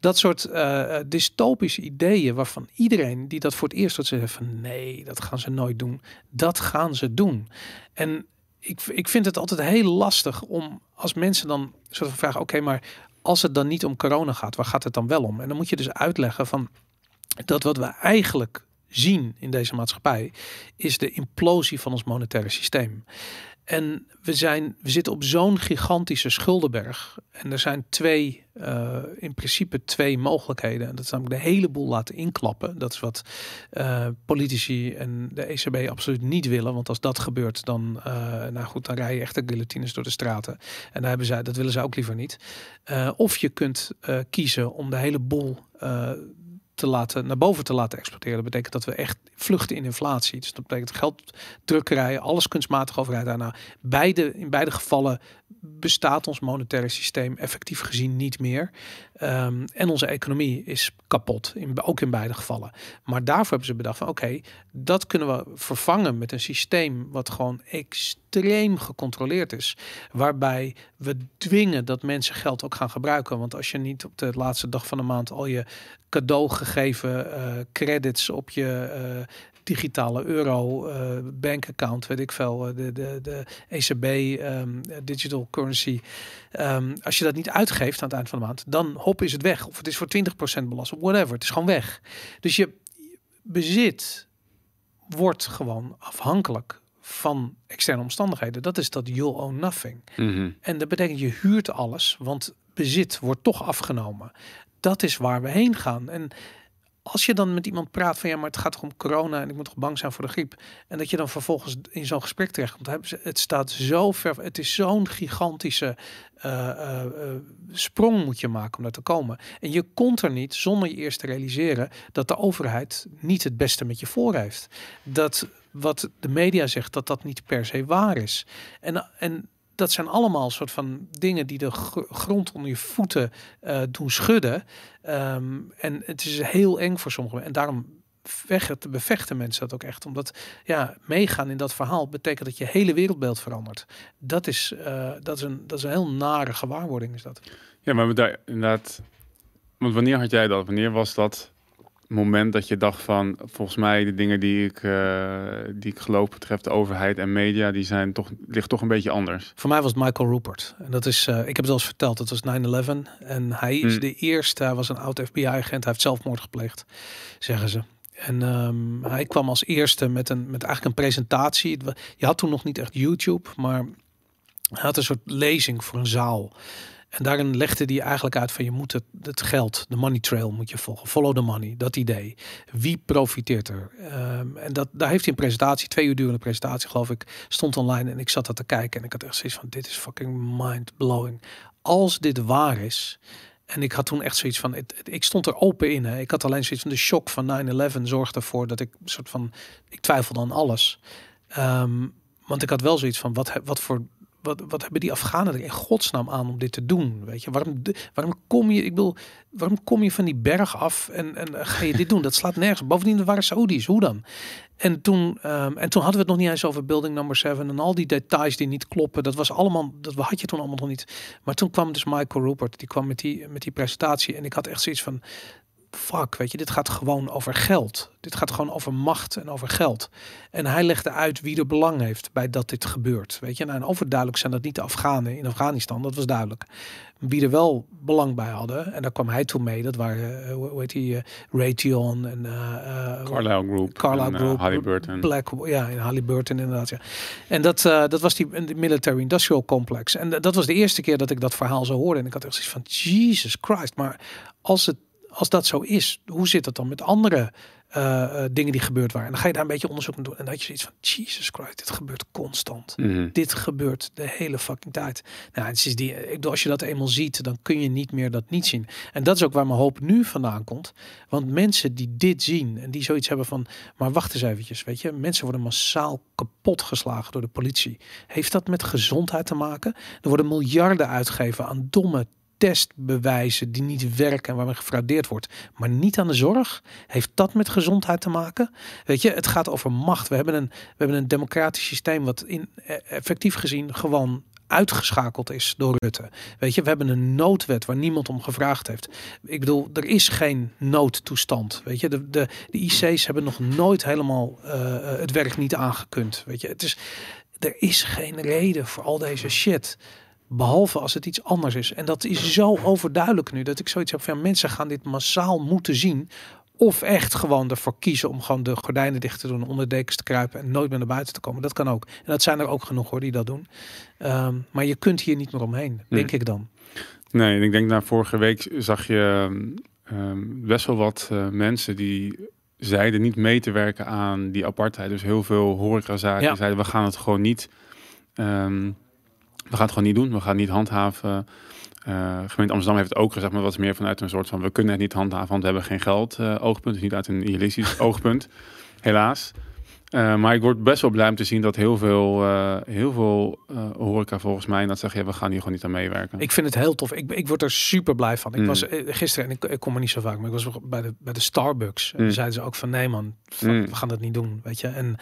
Dat soort eh, dystopische ideeën waarvan iedereen die dat voor het eerst hoort zeggen van nee, dat gaan ze nooit doen. Dat gaan ze doen. En ik, ik vind het altijd heel lastig om als mensen dan soort van vragen, oké, maar als het dan niet om corona gaat, waar gaat het dan wel om? En dan moet je dus uitleggen van dat wat we eigenlijk zien in deze maatschappij is de implosie van ons monetaire systeem. En we, zijn, we zitten op zo'n gigantische schuldenberg. En er zijn twee, eh, in principe twee mogelijkheden. En dat is namelijk de hele boel laten inklappen. Dat is wat eh, politici en de ECB absoluut niet willen. Want als dat gebeurt, dan, eh, nou goed, dan rij je echt de guillotines door de straten. En daar hebben zij, dat willen ze ook liever niet. Of je kunt kiezen om de hele boel te laten, naar boven te laten exporteren. Dat betekent dat we echt vluchten in inflatie. Dus dat betekent gelddrukkerij, alles kunstmatig overheid daarna. Beide, in beide gevallen bestaat ons monetaire systeem effectief gezien niet meer. Ehm, en onze economie is kapot, in, ook in beide gevallen. Maar daarvoor hebben ze bedacht van oké, dat kunnen we vervangen met een systeem wat gewoon extreem gecontroleerd is. Waarbij we dwingen dat mensen geld ook gaan gebruiken. Want als je niet op de laatste dag van de maand al je cadeau gegeven uh, credits op je uh, digitale euro uh, bankaccount, weet ik veel, uh, de, de, de ECB um, digital currency. Um, als je dat niet uitgeeft aan het eind van de maand, dan hop is het weg. Of het is voor 20% belast, of whatever. Het is gewoon weg. Dus je bezit wordt gewoon afhankelijk van externe omstandigheden. Dat is dat you'll own nothing. Mm -hmm. En dat betekent je huurt alles, want bezit wordt toch afgenomen. Dat is waar we heen gaan. En als je dan met iemand praat van ja, maar het gaat toch om corona en ik moet toch bang zijn voor de griep. En dat je dan vervolgens in zo'n gesprek terechtkomt. Hebben ze, het staat zo ver, het is zo'n gigantische uh, uh, uh, sprong moet je maken om daar te komen. En je komt er niet zonder je eerst te realiseren dat de overheid niet het beste met je voor heeft. Dat wat de media zegt, dat dat niet per se waar is. En, en dat zijn allemaal soort van dingen die de grond onder je voeten uh, doen schudden. Um, en het is heel eng voor sommigen. En daarom vechten, bevechten mensen dat ook echt. Omdat ja, meegaan in dat verhaal betekent dat je hele wereldbeeld verandert. Dat is, uh, dat is, een, dat is een heel nare gewaarwording. Is dat. Ja, maar daar inderdaad. Want wanneer had jij dat? Wanneer was dat moment dat je dacht van volgens mij de dingen die ik, uh, die ik geloof betreft de overheid en media, die zijn toch, ligt toch een beetje anders. Voor mij was het Michael Rupert. En dat is, uh, ik heb het al eens verteld, dat was 9-11. En hij is hmm. de eerste, hij was een oud FBI-agent, hij heeft zelfmoord gepleegd, zeggen ze. En um, hij kwam als eerste met, een, met eigenlijk een presentatie. Je had toen nog niet echt YouTube, maar hij had een soort lezing voor een zaal. En daarin legde hij eigenlijk uit van je moet het, het geld, de money trail moet je volgen. Follow the money, dat idee. Wie profiteert er? Um, en dat, daar heeft hij een presentatie, twee uur durende presentatie geloof ik, stond online en ik zat dat te kijken en ik had echt zoiets van dit is fucking mind blowing. Als dit waar is, en ik had toen echt zoiets van, ik stond er open in. Hè. Ik had alleen zoiets van de shock van 9-11 zorgde ervoor dat ik soort van, ik twijfelde aan alles. Um, want ik had wel zoiets van, wat, wat voor wat, wat hebben die Afghanen er in godsnaam aan om dit te doen? Weet je, waarom, waarom kom je, ik bedoel, waarom kom je van die berg af en, en ga je dit doen? Dat slaat nergens. Bovendien, er waren Saudis. Hoe dan? En toen, um, en toen hadden we het nog niet eens over Building Number 7 en al die details die niet kloppen. Dat was allemaal, dat had je toen allemaal nog niet. Maar toen kwam dus Michael Rupert, die kwam met die, met die presentatie en ik had echt zoiets van, fuck, weet je, dit gaat gewoon over geld. Dit gaat gewoon over macht en over geld. En hij legde uit wie er belang heeft bij dat dit gebeurt. Weet je, nou, en overduidelijk zijn dat niet de Afghanen in Afghanistan, dat was duidelijk. Wie er wel belang bij hadden, en daar kwam hij toe mee, dat waren, uh, hoe heet die, uh, Raytheon en uh, Carlyle Group, Carlyle Group, Halliburton. Black, ja, in Halliburton inderdaad. Ja. En dat, dat was die military industrial complex. En dat was de eerste keer dat ik dat verhaal zo hoorde. En ik had echt zoiets van, Jesus Christ, maar als het als dat zo is, hoe zit het dan met andere uh, dingen die gebeurd waren? En dan ga je daar een beetje onderzoek naar doen. En dat je zoiets van, Jesus Christ, dit gebeurt constant. Mm -hmm. Dit gebeurt de hele fucking tijd. Nou, het is die, ik bedoel, als je dat eenmaal ziet, dan kun je niet meer dat niet zien. En dat is ook waar mijn hoop nu vandaan komt. Want mensen die dit zien en die zoiets hebben van, maar wacht eens eventjes, weet je, mensen worden massaal kapot geslagen door de politie. Heeft dat met gezondheid te maken? Er worden miljarden uitgegeven aan domme testbewijzen die niet werken en waarmee gefraudeerd wordt, maar niet aan de zorg. Heeft dat met gezondheid te maken? Weet je, het gaat over macht. We hebben een, we hebben een democratisch systeem wat in, e, effectief gezien gewoon uitgeschakeld is door Rutte. Weet je, we hebben een noodwet waar niemand om gevraagd heeft. Ik bedoel, er is geen noodtoestand. Weet je, de, de, de IC's hebben nog nooit helemaal uh, het werk niet aangekund. Weet je, het is, er is geen reden voor al deze shit. Behalve als het iets anders is. En dat is zo overduidelijk nu dat ik zoiets heb van mensen gaan dit massaal moeten zien. Of echt gewoon ervoor kiezen om gewoon de gordijnen dicht te doen, onder dekens te kruipen en nooit meer naar buiten te komen. Dat kan ook. En dat zijn er ook genoeg hoor die dat doen. Um, maar je kunt hier niet meer omheen, denk ik dan. Nee, ik denk na vorige week zag je um, best wel wat uh, mensen die zeiden niet mee te werken aan die apartheid. Dus heel veel horecazaken ja. zeiden we gaan het gewoon niet. Um, we gaan het gewoon niet doen. We gaan niet handhaven. Uh, gemeente Amsterdam heeft het ook gezegd, maar wat is meer vanuit een soort van we kunnen het niet handhaven, want we hebben geen geld uh, oogpunt. Dus niet uit een idealistisch oogpunt, helaas. Uh, maar ik word best wel blij om te zien dat heel veel, uh, heel veel uh, horeca volgens mij dat zeggen, ja, we gaan hier gewoon niet aan meewerken. Ik vind het heel tof. Ik, ik word er super blij van. Ik Mm. was gisteren, en ik, ik kom er niet zo vaak, maar ik was bij de, bij de Starbucks. En Mm. zeiden ze ook van, nee man, fuck, Mm. we gaan dat niet doen, weet je. En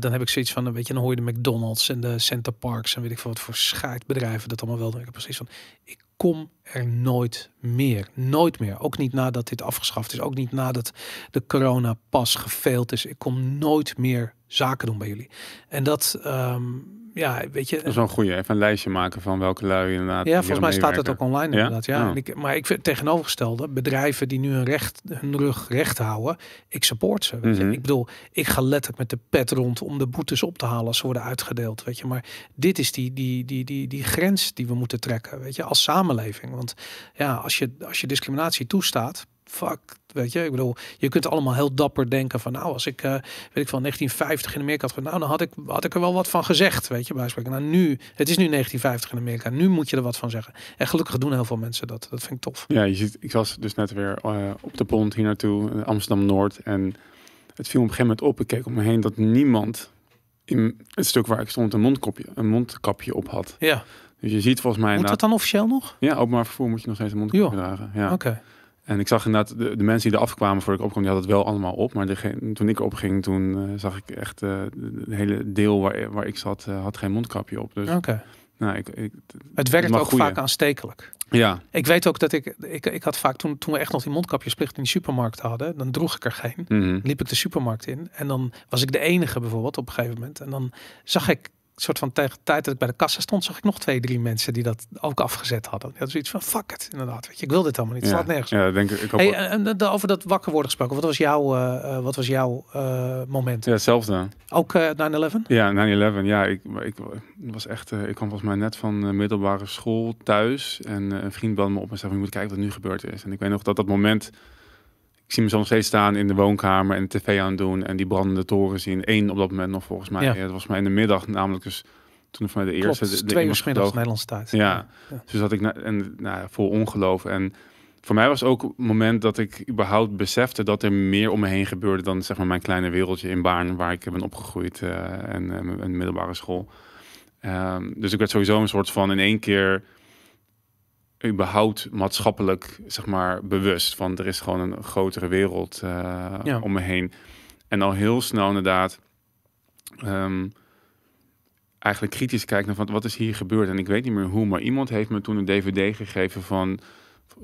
dan heb ik zoiets van, weet je, dan hoor je de McDonald's en de Center Parks en weet ik veel wat voor scheidbedrijven dat allemaal wel doen. Ik heb precies van, ik kom er nooit meer. Nooit meer. Ook niet nadat dit afgeschaft is. Ook niet nadat de corona pas gefaild is. Ik kom nooit meer zaken doen bij jullie. En dat, um, ja, weet je. Dat is wel een goeie. Even een lijstje maken van welke lui inderdaad. Ja, volgens mij staat het ook online Ja? inderdaad. Ja. Oh. En ik, maar ik vind tegenovergestelde. Bedrijven die nu hun, recht, hun rug recht houden. Ik support ze. Weet je. Mhm. Ik bedoel, ik ga letterlijk met de pet rond om de boetes op te halen als ze worden uitgedeeld. Weet je. Maar dit is die, die, die, die, die grens die we moeten trekken. Weet je, als samenleving. Want ja, als je, als je discriminatie toestaat. Fuck, weet je, ik bedoel, je kunt allemaal heel dapper denken van, nou, als ik, uh, weet ik van 1950 in Amerika had, nou, dan had ik, had ik er wel wat van gezegd, weet je, bij spreken. Nou, nu, het is nu 1950 in Amerika, nu moet je er wat van zeggen. En gelukkig doen heel veel mensen dat. Dat vind ik tof. Ja, je ziet, ik was dus net weer uh, op de pont hier naartoe, Amsterdam Noord, en het viel op een gegeven moment op. Ik keek om me heen dat niemand in het stuk waar ik stond een mondkapje, een mondkapje op had. Ja. Dus je ziet volgens mij. Moet dat dan officieel nog? Ja, openbaar vervoer moet je nog steeds een mondkapje dragen. Ja. Oké. Okay. En ik zag inderdaad, de, de mensen die er afkwamen voor ik opkwam, die hadden het wel allemaal op. Maar degene, toen ik opging, toen uh, zag ik echt uh, de hele deel waar, waar ik zat, uh, had geen mondkapje op. Dus Oké. Okay. nou, ik, ik, het werkt ook goeie. vaak aanstekelijk. Ja. Ik weet ook dat ik, ik, ik had vaak toen, toen we echt nog die mondkapjesplicht in die supermarkt hadden, dan droeg ik er geen. Mm -hmm. Liep ik de supermarkt in en dan was ik de enige bijvoorbeeld op een gegeven moment. En dan zag ik soort van tegen de tijd dat ik bij de kassa stond, zag ik nog twee, drie mensen die dat ook afgezet hadden. Die hadden zoiets van, fuck it, inderdaad. Weet je, ik wil dit allemaal niet. Het ja. slaat nergens. Ja, denk ik. ik hey, en over dat wakker worden gesproken. Wat was jouw, uh, wat was jouw uh, moment? Ja, hetzelfde. Ook uh, 9-11? Ja, 9-11. Ja, ik, ik was echt, ik kwam volgens mij net van middelbare school thuis. En een vriend belde me op en zei, je moet kijken wat er nu gebeurd is. En ik weet nog dat dat moment... Ik zie mezelf nog steeds staan in de woonkamer en tv aan doen en die brandende toren zien. Eén op dat moment nog volgens mij. Ja. Dat was mij in de middag, namelijk dus toen mij de eerste. Klopt, de, twee uur middags Nederlandse tijd. Ja. ja. dus dat ik na, en nou, vol ongeloof en voor mij was ook het moment dat ik überhaupt besefte dat er meer om me heen gebeurde dan zeg maar mijn kleine wereldje in Baarn waar ik ben opgegroeid uh, en uh, een middelbare school. Um, dus ik werd sowieso een soort van in één keer überhaupt maatschappelijk zeg maar bewust van er is gewoon een grotere wereld uh, ja. om me heen en al heel snel inderdaad um, eigenlijk kritisch kijken naar van wat is hier gebeurd en ik weet niet meer hoe maar iemand heeft me toen een dvd gegeven van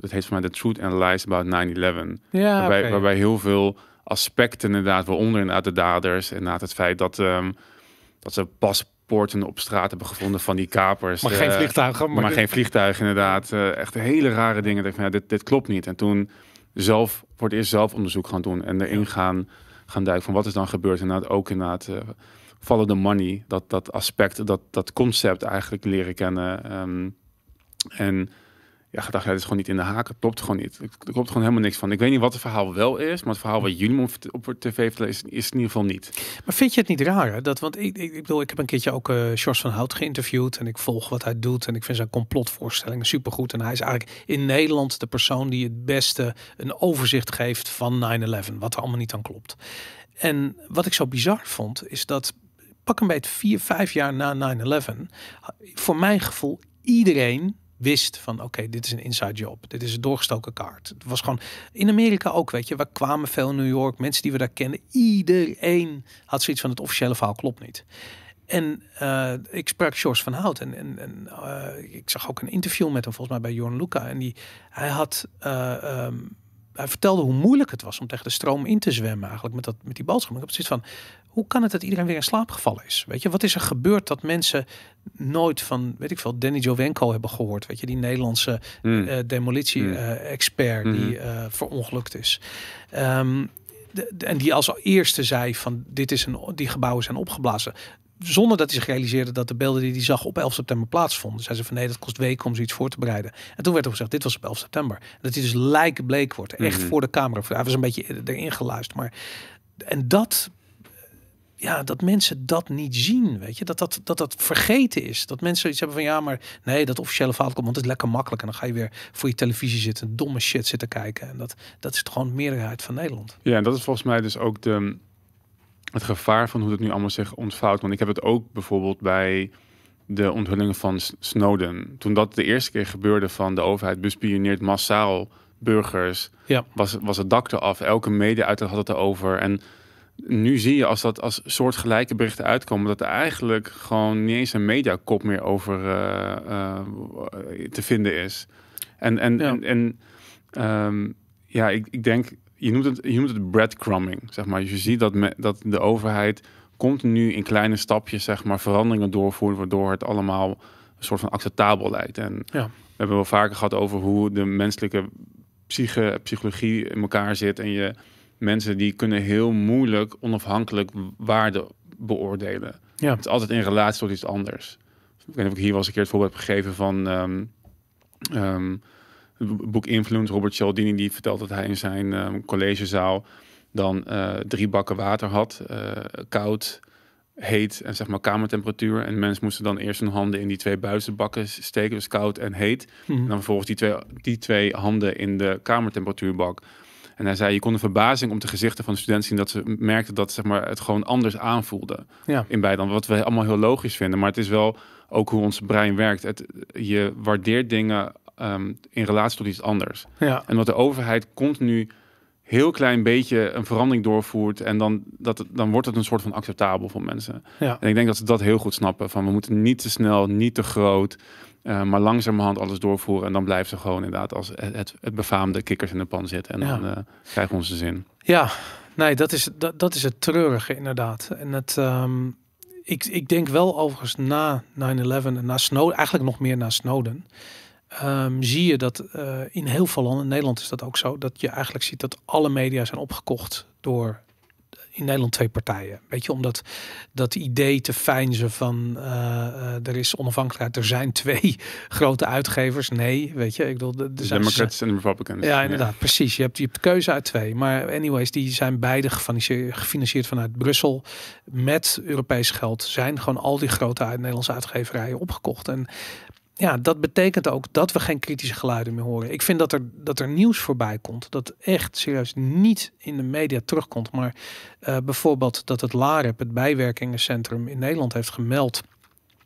het heet voor mij The Truth and Lies About 9-11 ja, waarbij, okay. waarbij heel veel aspecten inderdaad waaronder inderdaad de daders en inderdaad het feit dat um, dat ze paspoorten op straat hebben gevonden van die kapers. Maar uh, geen vliegtuigen maar, maar geen vliegtuigen inderdaad. Uh, echt hele rare dingen. Dat ik van, ja, dit, dit klopt niet. En toen zelf voor het eerst zelf onderzoek gaan doen en erin gaan gaan duiken van wat is dan gebeurd. En ook inderdaad uh, follow the money dat dat aspect dat dat concept eigenlijk leren kennen. Um, en ja, gedacht, ja, dit is gewoon niet in de haken. Het klopt gewoon niet. Er klopt gewoon helemaal niks van. Ik weet niet wat het verhaal wel is, maar het verhaal wat jullie op, tv vertellen is, is in ieder geval niet. Maar vind je het niet raar? Dat, want ik, ik, bedoel, ik heb een keertje ook uh, George van Hout geïnterviewd en ik volg wat hij doet en ik vind zijn complotvoorstellingen supergoed. En hij is eigenlijk in Nederland de persoon die het beste een overzicht geeft van 9-11, wat er allemaal niet aan klopt. En wat ik zo bizar vond, is dat pak een beetje vier, vijf jaar na 9-11, voor mijn gevoel iedereen wist van oké, dit is een inside job. Dit is een doorgestoken kaart. Het was gewoon in Amerika ook, weet je. We kwamen veel in New York, mensen die we daar kennen. Iedereen had zoiets van het officiële verhaal klopt niet. En uh, ik sprak George van Hout en, en, en uh, ik zag ook een interview met hem volgens mij bij Jorn Luca. En die, hij had, uh, hij vertelde hoe moeilijk het was om tegen de stroom in te zwemmen eigenlijk met, dat, met die boodschap. Ik heb zoiets van, hoe kan het dat iedereen weer in slaap gevallen is? Weet je, wat is er gebeurd dat mensen nooit van, weet ik veel, Danny Jovenko hebben gehoord? Weet je, die Nederlandse Mm. uh, demolitie-expert Mm. die uh, verongelukt is. Um, de, de, en die als eerste zei van, dit is een, die gebouwen zijn opgeblazen. Zonder dat hij zich realiseerde dat de beelden die hij zag op 11 september plaatsvonden. Zei ze van nee, dat kost weken om zoiets voor te bereiden. En toen werd er gezegd, dit was op 11 september. Dat hij dus lijkbleek wordt. Echt voor de camera. Hij was een beetje erin geluisterd. Maar, en dat, ja, dat mensen dat niet zien, weet je. Dat dat, dat dat vergeten is. Dat mensen iets hebben van, ja, maar nee, dat officiële verhaal komt, want het is lekker makkelijk. En dan ga je weer voor je televisie zitten, domme shit zitten kijken. En dat, dat is toch gewoon de meerderheid van Nederland. Ja, en dat is volgens mij dus ook de, het gevaar van hoe het nu allemaal zich ontvouwt. Want ik heb het ook bijvoorbeeld bij de onthullingen van Snowden. Toen dat de eerste keer gebeurde van de overheid bespioneert massaal burgers, ja. was, was het dak eraf. Elke media uit had het erover. En nu zie je als dat als soortgelijke berichten uitkomen, dat er eigenlijk gewoon niet eens een mediakop meer over uh, uh, te vinden is. En, en, ja. en, en um, ja, ik, ik denk, je noemt het, je noemt het breadcrumbing, zeg maar. Dus je ziet dat, me, dat de overheid continu in kleine stapjes, zeg maar, veranderingen doorvoert, waardoor het allemaal een soort van acceptabel lijkt. En ja. we hebben wel vaker gehad over hoe de menselijke psyche, psychologie in elkaar zit. En je mensen die kunnen heel moeilijk onafhankelijk waarde beoordelen. Ja. Het is altijd in relatie tot iets anders. Ik weet niet of ik hier wel eens een keer het voorbeeld heb gegeven van um, um, het boek Influence. Robert Cialdini die vertelt dat hij in zijn um, collegezaal dan uh, drie bakken water had, uh, koud, heet en zeg maar kamertemperatuur. En mensen moesten dan eerst hun handen in die twee buizenbakken steken, dus koud en heet. Mhm. En dan vervolgens die twee, die twee handen in de kamertemperatuurbak. En hij zei, je kon de verbazing om de gezichten van de studenten zien dat ze merkten dat zeg maar, het gewoon anders aanvoelde Ja. in beide. Wat we allemaal heel logisch vinden, maar het is wel ook hoe ons brein werkt. Het, je waardeert dingen um, in relatie tot iets anders. Ja. En wat de overheid continu heel klein beetje een verandering doorvoert en dan, dat, dan wordt het een soort van acceptabel voor mensen. Ja. En ik denk dat ze dat heel goed snappen. Van we moeten niet te snel, niet te groot, eh, maar langzamerhand alles doorvoeren. En dan blijft ze gewoon inderdaad als het, het, befaamde kikkers in de pan zitten. En Ja. dan eh, krijgen we onze zin. Ja, nee, dat is, dat, dat is het treurige inderdaad. En het, ehm, ik, ik denk wel overigens na 9-11 en na Snowden, eigenlijk nog meer na Snowden, ehm, zie je dat eh, in heel veel landen, in Nederland is dat ook zo, dat je eigenlijk ziet dat alle media zijn opgekocht door in Nederland twee partijen. Weet je, omdat dat idee te fijnzen van eh, eh, er is onafhankelijkheid, er zijn twee grote uitgevers. Nee, weet je, ik bedoel, er De zijn Democrats en de Republicans. ja, inderdaad, precies. Je hebt, je hebt keuze uit twee. Maar anyways, die zijn beide gefinancierd, gefinancierd vanuit Brussel. Met Europees geld zijn gewoon al die grote uit Nederlandse uitgeverijen opgekocht. En ja, dat betekent ook dat we geen kritische geluiden meer horen. Ik vind dat er, dat er nieuws voorbij komt. Dat echt serieus niet in de media terugkomt. Maar eh, bijvoorbeeld dat het LAREP, het bijwerkingencentrum in Nederland, heeft gemeld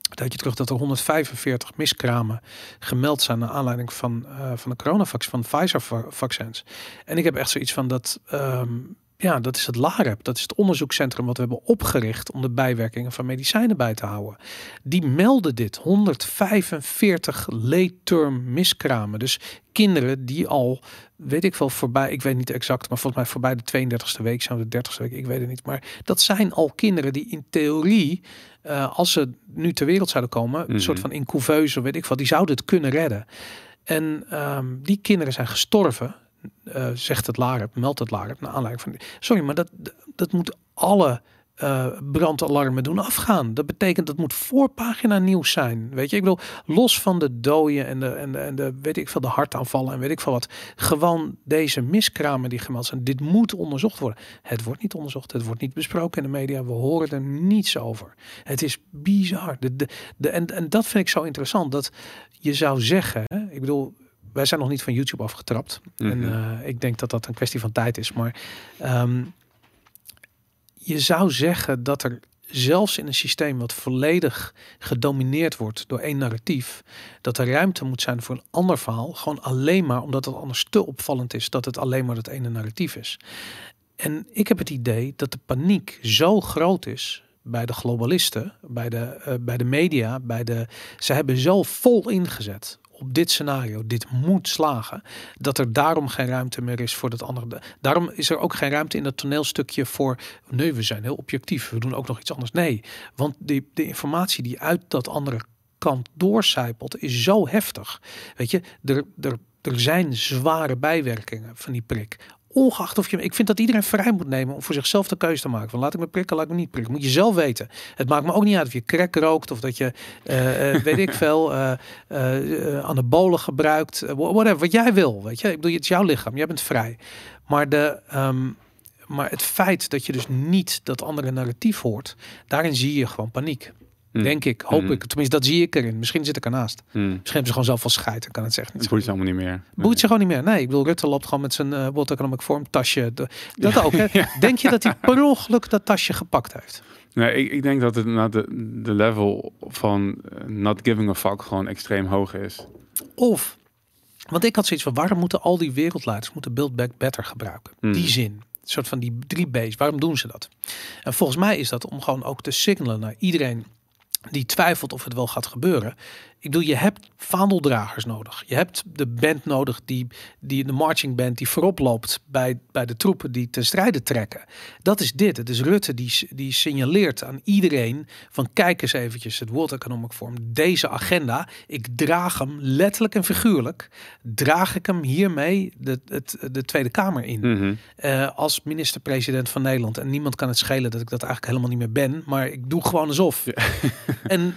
dat je terug dat er 145 miskramen gemeld zijn naar aanleiding van, eh, van de coronavaccins, van Pfizer-vaccins. En ik heb echt zoiets van dat, ehm, ja, dat is het LAREP. Dat is het onderzoekscentrum wat we hebben opgericht om de bijwerkingen van medicijnen bij te houden. Die melden dit, 145 late-term miskramen. Dus kinderen die al, weet ik wel, voorbij, ik weet niet exact, maar volgens mij voorbij de 32e week zijn, de 30e week, ik weet het niet. Maar dat zijn al kinderen die in theorie, eh, als ze nu ter wereld zouden komen, een Mhm. soort van in couveuse, weet ik wat, die zouden het kunnen redden. En ehm, die kinderen zijn gestorven, eh, zegt het LAREP, meldt het LAREP, naar aanleiding van... Sorry, maar dat, dat moet alle eh, brandalarmen doen afgaan. Dat betekent dat moet voorpagina nieuws zijn. Weet je, ik bedoel, los van de doden en de, en de, en de weet ik veel, de hartaanvallen en weet ik veel wat. Gewoon deze miskramen die gemeld zijn. Dit moet onderzocht worden. Het wordt niet onderzocht. Het wordt niet besproken in de media. We horen er niets over. Het is bizar. De, de, de, en, en dat vind ik zo interessant. Dat je zou zeggen, hè, ik bedoel, wij zijn nog niet van YouTube afgetrapt. En Mhm. eh, ik denk dat dat een kwestie van tijd is. Maar ehm, je zou zeggen dat er zelfs in een systeem wat volledig gedomineerd wordt door één narratief, dat er ruimte moet zijn voor een ander verhaal. Gewoon alleen maar omdat het anders te opvallend is dat het alleen maar dat ene narratief is. En ik heb het idee dat de paniek zo groot is bij de globalisten, bij de, eh, bij de media, bij de. Ze hebben zo vol ingezet op dit scenario. Dit moet slagen. Dat er daarom geen ruimte meer is voor dat andere. Daarom is er ook geen ruimte in dat toneelstukje voor. Nee, we zijn heel objectief. We doen ook nog iets anders. Nee, want die, de informatie die uit dat andere kant doorcijpelt is zo heftig. Weet je, er, er, er zijn zware bijwerkingen van die prik. Ongeacht of je, ik vind dat iedereen vrij moet nemen om voor zichzelf de keuze te maken. Van laat ik me prikken, laat ik me niet prikken. Moet je zelf weten. Het maakt me ook niet uit of je crack rookt of dat je, eh, eh, weet ik veel, eh, eh, anabolen gebruikt. whatever, wat jij wil. Weet je, ik bedoel, het is jouw lichaam. Jij bent vrij. Maar de, ehm, maar het feit dat je dus niet dat andere narratief hoort, daarin zie je gewoon paniek. Hmm. Denk ik, hoop Hmm. ik. Tenminste, dat zie ik erin. Misschien zit ik ernaast. Hmm. Misschien hebben ze gewoon zoveel scheid. en kan het zeggen. Het boeit ze allemaal niet meer. Boeit ze gewoon niet meer. Nee, ik bedoel, Rutte loopt gewoon met zijn eh World Economic Forum tasje. De- Dat Ja. ook. Hè? Denk je dat hij per ongeluk dat tasje gepakt heeft? Nee, ik, ik denk dat het nou, de, de level van eh, not giving a fuck gewoon extreem hoog is. Of, want ik had zoiets van, waarom moeten al die wereldleiders moeten Build Back Better gebruiken? Hmm. Die zin. Een soort van die drie B's. Waarom doen ze dat? En volgens mij is dat om gewoon ook te signalen naar iedereen die twijfelt of het wel gaat gebeuren. Ik bedoel, je hebt vaandeldragers nodig. Je hebt de band nodig, die, die de marching band die voorop loopt bij, bij de troepen die ten strijde trekken. Dat is dit. Het is Rutte die, die signaleert aan iedereen van kijk eens eventjes het World Economic Forum. Deze agenda, ik draag hem letterlijk en figuurlijk, draag ik hem hiermee de, het, de Tweede Kamer in Mhm. eh, als minister-president van Nederland. En niemand kan het schelen dat ik dat eigenlijk helemaal niet meer ben. Maar ik doe gewoon alsof. En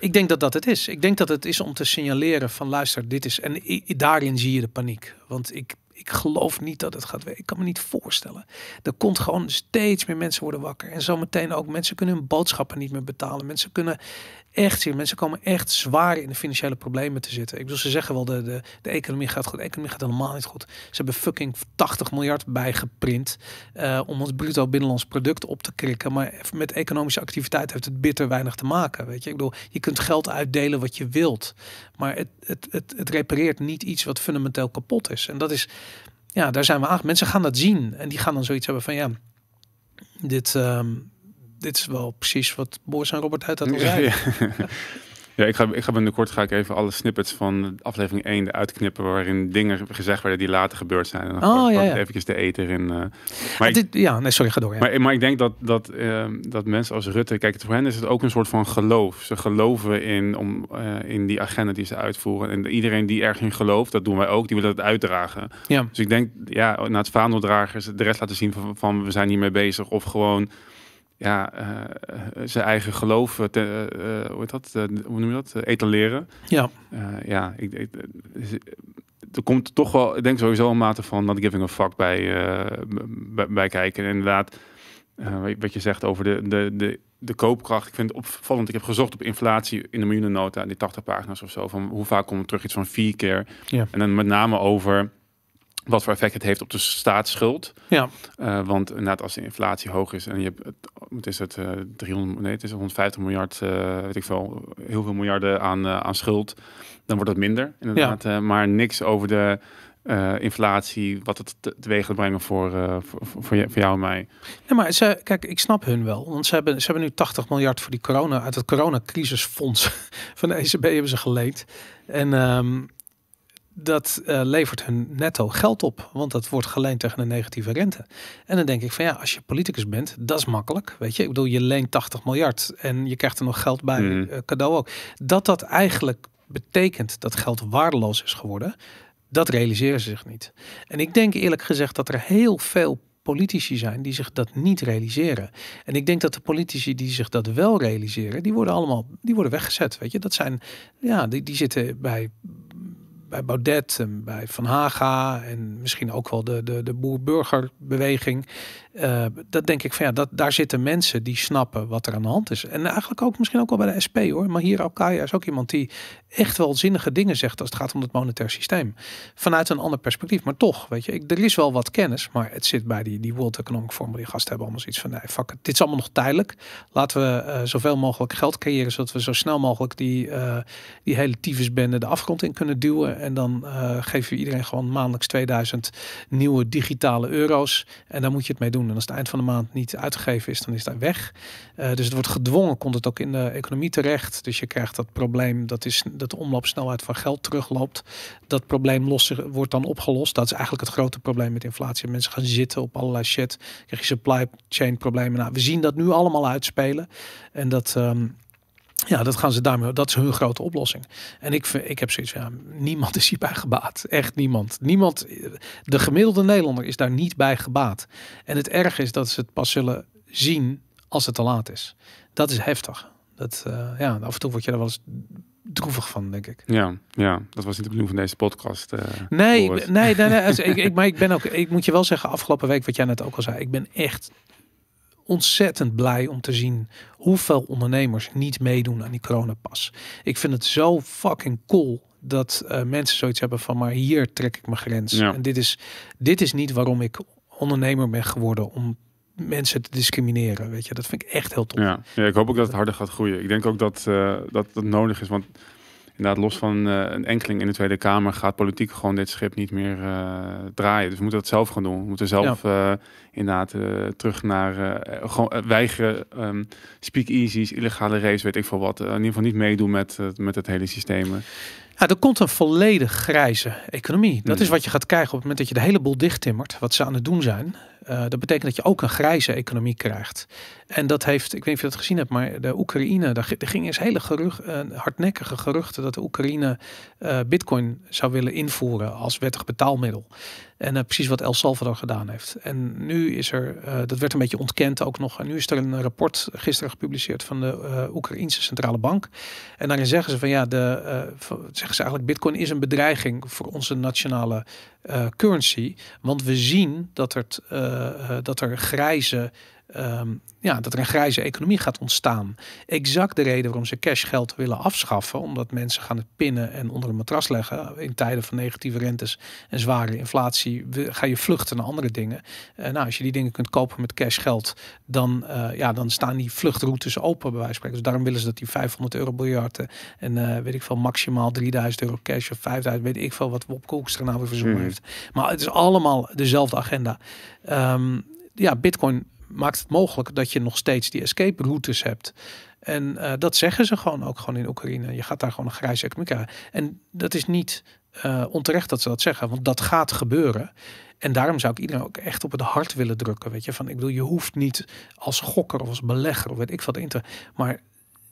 ik denk dat dat het is. Ik denk dat het is om te signaleren van luister, dit is... En daarin zie je de paniek. Want ik, ik geloof niet dat het gaat werken. Ik kan me niet voorstellen. Er komt gewoon steeds meer mensen worden wakker. En zometeen ook mensen kunnen hun boodschappen niet meer betalen. Mensen kunnen echt zien. Mensen komen echt zwaar in de financiële problemen te zitten. Ik bedoel, ze zeggen wel de, de, de economie gaat goed. De economie gaat helemaal niet goed. Ze hebben fucking 80 miljard bijgeprint eh, om ons bruto binnenlands product op te krikken. Maar met economische activiteit heeft het bitter weinig te maken. Weet je, ik bedoel, je kunt geld uitdelen wat je wilt, maar het, het, het, het repareert niet iets wat fundamenteel kapot is. En dat is, ja, daar zijn we aan. Mensen gaan dat zien en die gaan dan zoiets hebben van ja, dit. ehm, dit is wel precies wat Boris en Robert uit hadden al zei. Ja, ja ik, ga, ik ga binnenkort ga ik even alle snippets van aflevering 1 eruit knippen waarin dingen gezegd werden die later gebeurd zijn. En dan Oh, ja, ja. eventjes de eter in. eh. Maar, ik, Dit, ja, nee, sorry, ga door. Ja. maar, maar ik denk dat, dat, ehm, dat mensen als Rutte, kijk, voor hen is het ook een soort van geloof. Ze geloven in, om, eh, in die agenda die ze uitvoeren. En iedereen die ergens in gelooft, dat doen wij ook, die willen het uitdragen. ja. Dus ik denk, ja, na het vaandeldragers de rest laten zien van, van we zijn hiermee bezig. Of gewoon, ja, eh, eh, zijn eigen geloof, eh, te, hoe heet dat, hoe noem je dat, etaleren. ja, ja, ik, ik, er komt toch wel, ik denk sowieso een mate van not giving a fuck bij, bij, bij kijken. En inderdaad, wat je- zegt over de, de, de, de koopkracht. Ik vind het opvallend. Ik heb gezocht op inflatie in de miljoenennota, die 80 pagina's of zo. Van hoe vaak komt het terug? Iets van vier keer. Ja. En dan met name over wat voor effect het heeft op de staatsschuld. ja, want inderdaad, als de inflatie hoog is en je hebt, het, wat is het, eh 300, nee, het is 150 miljard, eh, weet ik veel, heel veel miljarden aan, eh, aan schuld, dan wordt het minder, inderdaad. Eh, maar niks over de eh, inflatie, wat het te- teweeg gaat brengen voor, eh, voor, voor, voor je- voor jou en mij. Ja, maar ze, kijk, ik snap hun wel. Want ze hebben, ze hebben nu 80 miljard voor die corona uit het coronacrisisfonds van de ECB hebben ze geleend. En ehm, dat eh, levert hun netto geld op, want dat wordt geleend tegen een negatieve rente. En dan denk ik van ja, als je politicus bent, dat is makkelijk. Weet je, ik bedoel, je leent 80 miljard en je krijgt er nog geld bij, Mhm. eh, cadeau ook. Dat dat eigenlijk betekent dat geld waardeloos is geworden, dat realiseren ze zich niet. En ik denk eerlijk gezegd dat er heel veel politici zijn die zich dat niet realiseren. En ik denk dat de politici die zich dat wel realiseren, die worden allemaal die worden weggezet. Weet je, dat zijn ja, die, die zitten bij bij Baudet en bij Van Haga en misschien ook wel de, de, de boer-burgerbeweging. Eh, dat denk ik van ja, dat, daar zitten mensen die snappen wat er aan de hand is. En eigenlijk ook misschien ook wel bij de SP hoor. Maar hier Alkaya is ook iemand die echt wel zinnige dingen zegt als het gaat om het monetair systeem. Vanuit een ander perspectief. Maar toch, weet je, ik, er is wel wat kennis, maar het zit bij die, die World Economic Forum. Die gasten hebben allemaal zoiets van nee, fuck it. Dit is allemaal nog tijdelijk. Laten we eh, zoveel mogelijk geld creëren, zodat we zo snel mogelijk die, eh, die hele tyfusbende de afgrond in kunnen duwen. En dan geven we iedereen gewoon maandelijks 2000 nieuwe digitale euro's. En daar moet je het mee doen. En als het eind van de maand niet uitgegeven is, dan is dat weg. Eh, dus het wordt gedwongen, komt het ook in de economie terecht. Dus je krijgt dat probleem, dat is dat de omloopsnelheid van geld terugloopt. Dat probleem zich, wordt dan opgelost. Dat is eigenlijk het grote probleem met inflatie. Mensen gaan zitten op allerlei shit. Krijg je supply chain problemen. Nou, we zien dat nu allemaal uitspelen. En dat... ehm, ja, dat gaan ze daarmee. Dat is hun grote oplossing. En ik, ik heb zoiets van, ja, niemand is hierbij gebaat. Echt niemand. Niemand. De gemiddelde Nederlander is daar niet bij gebaat. En het erg is dat ze het pas zullen zien als het te laat is. Dat is heftig. Dat, eh, ja, af en toe word je er wel eens droevig van, denk ik. Ja, ja, dat was niet de bedoeling van deze podcast. eh, Nee, nee, nee, nee. ik, ik, maar ik ben ook, ik moet je wel zeggen, afgelopen week, wat jij net ook al zei, ik ben echt ontzettend blij om te zien hoeveel ondernemers niet meedoen aan die coronapas. Ik vind het zo fucking cool dat uh, mensen zoiets hebben van maar hier trek ik mijn grens. Ja. En dit is, dit is niet waarom ik ondernemer ben geworden om mensen te discrimineren. Weet je, dat vind ik echt heel tof. Ja, ja ik hoop ook dat het harder gaat groeien. Ik denk ook dat uh, dat, dat nodig is, want inderdaad, los van uh, een enkeling in de Tweede Kamer gaat politiek gewoon dit schip niet meer uh, draaien. Dus we moeten dat zelf gaan doen. We moeten zelf ja. uh, inderdaad terug naar gewoon weigeren, um, speak easy's, illegale race, weet ik veel wat. in ieder geval niet meedoen met, met het hele systeem. Ja, er komt een volledig grijze economie. Dat is wat je gaat krijgen op het moment dat je de hele boel dichttimmert, wat ze aan het doen zijn. Uh, dat betekent dat je ook een grijze economie krijgt. En dat heeft, ik weet niet of je dat gezien hebt, maar de Oekraïne, daar, er ging eens hele gerucht, uh, hardnekkige geruchten dat de Oekraïne uh, bitcoin zou willen invoeren als wettig betaalmiddel. En precies wat El Salvador gedaan heeft. En nu is er, dat werd een beetje ontkend ook nog. En nu is er een rapport gisteren gepubliceerd van de Oekraïnse centrale bank. En daarin zeggen ze van ja, de, zeggen ze eigenlijk Bitcoin is een bedreiging voor onze nationale currency. Want we zien dat, het, dat er grijze Um, ja, dat er een grijze economie gaat ontstaan. Exact de reden waarom ze cashgeld willen afschaffen. Omdat mensen gaan het pinnen en onder een matras leggen. In tijden van negatieve rentes en zware inflatie ga je vluchten naar andere dingen. Uh, nou, als je die dingen kunt kopen met cashgeld, dan, uh, ja, dan staan die vluchtroutes open bij wijze van spreken. Dus daarom willen ze dat die 500 euro biljarten en uh, weet ik veel, maximaal 3000 euro cash of 5000, weet ik veel wat Bob Koekstra nou weer verzonnen mm. heeft. Maar het is allemaal dezelfde agenda. Um, ja, Bitcoin maakt het mogelijk dat je nog steeds die escape routes hebt. En uh, dat zeggen ze gewoon ook gewoon in Oekraïne. Je gaat daar gewoon een grijze economie. En dat is niet uh, onterecht dat ze dat zeggen, want dat gaat gebeuren. En daarom zou ik iedereen ook echt op het hart willen drukken. Weet je, van ik bedoel, je hoeft niet als gokker of als belegger of weet ik wat in te. Maar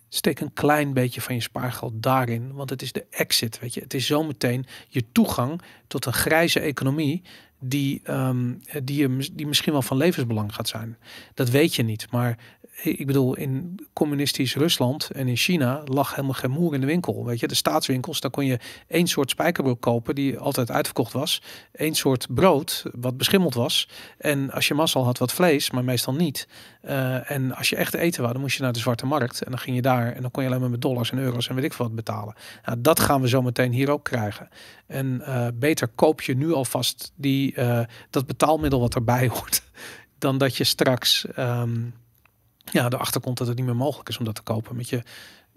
steek een klein beetje van je spaargeld daarin. Want het is de exit. Weet je, het is zometeen je toegang tot een grijze economie die, um, die, die misschien wel van levensbelang gaat zijn. Dat weet je niet. Maar ik bedoel, in communistisch Rusland en in China lag helemaal geen moer in de winkel. Weet je, de staatswinkels, daar kon je één soort spijkerbroek kopen die altijd uitverkocht was. Eén soort brood wat beschimmeld was. En als je mazzel had, wat vlees, maar meestal niet. Uh, en als je echt eten wou, dan moest je naar de zwarte markt. En dan ging je daar en dan kon je alleen maar met dollars en euro's en weet ik wat betalen. Nou, dat gaan we zo meteen hier ook krijgen. En uh, beter koop je nu alvast die, uh, dat betaalmiddel wat erbij hoort. Dan dat je straks... Um, ja, erachter komt dat het niet meer mogelijk is om dat te kopen met je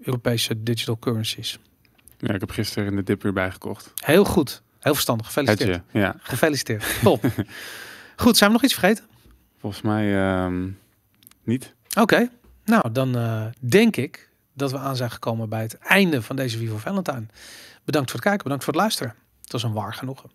Europese digital currencies. Ja, ik heb gisteren in de dip weer bijgekocht. Heel goed. Heel verstandig. Gefeliciteerd. Hetje, ja. Gefeliciteerd. Top. goed, zijn we nog iets vergeten? Volgens mij um, niet. Oké. Okay. Nou, dan uh, denk ik dat we aan zijn gekomen bij het einde van deze Vivo Valentine. Bedankt voor het kijken, bedankt voor het luisteren. Het was een waar genoegen.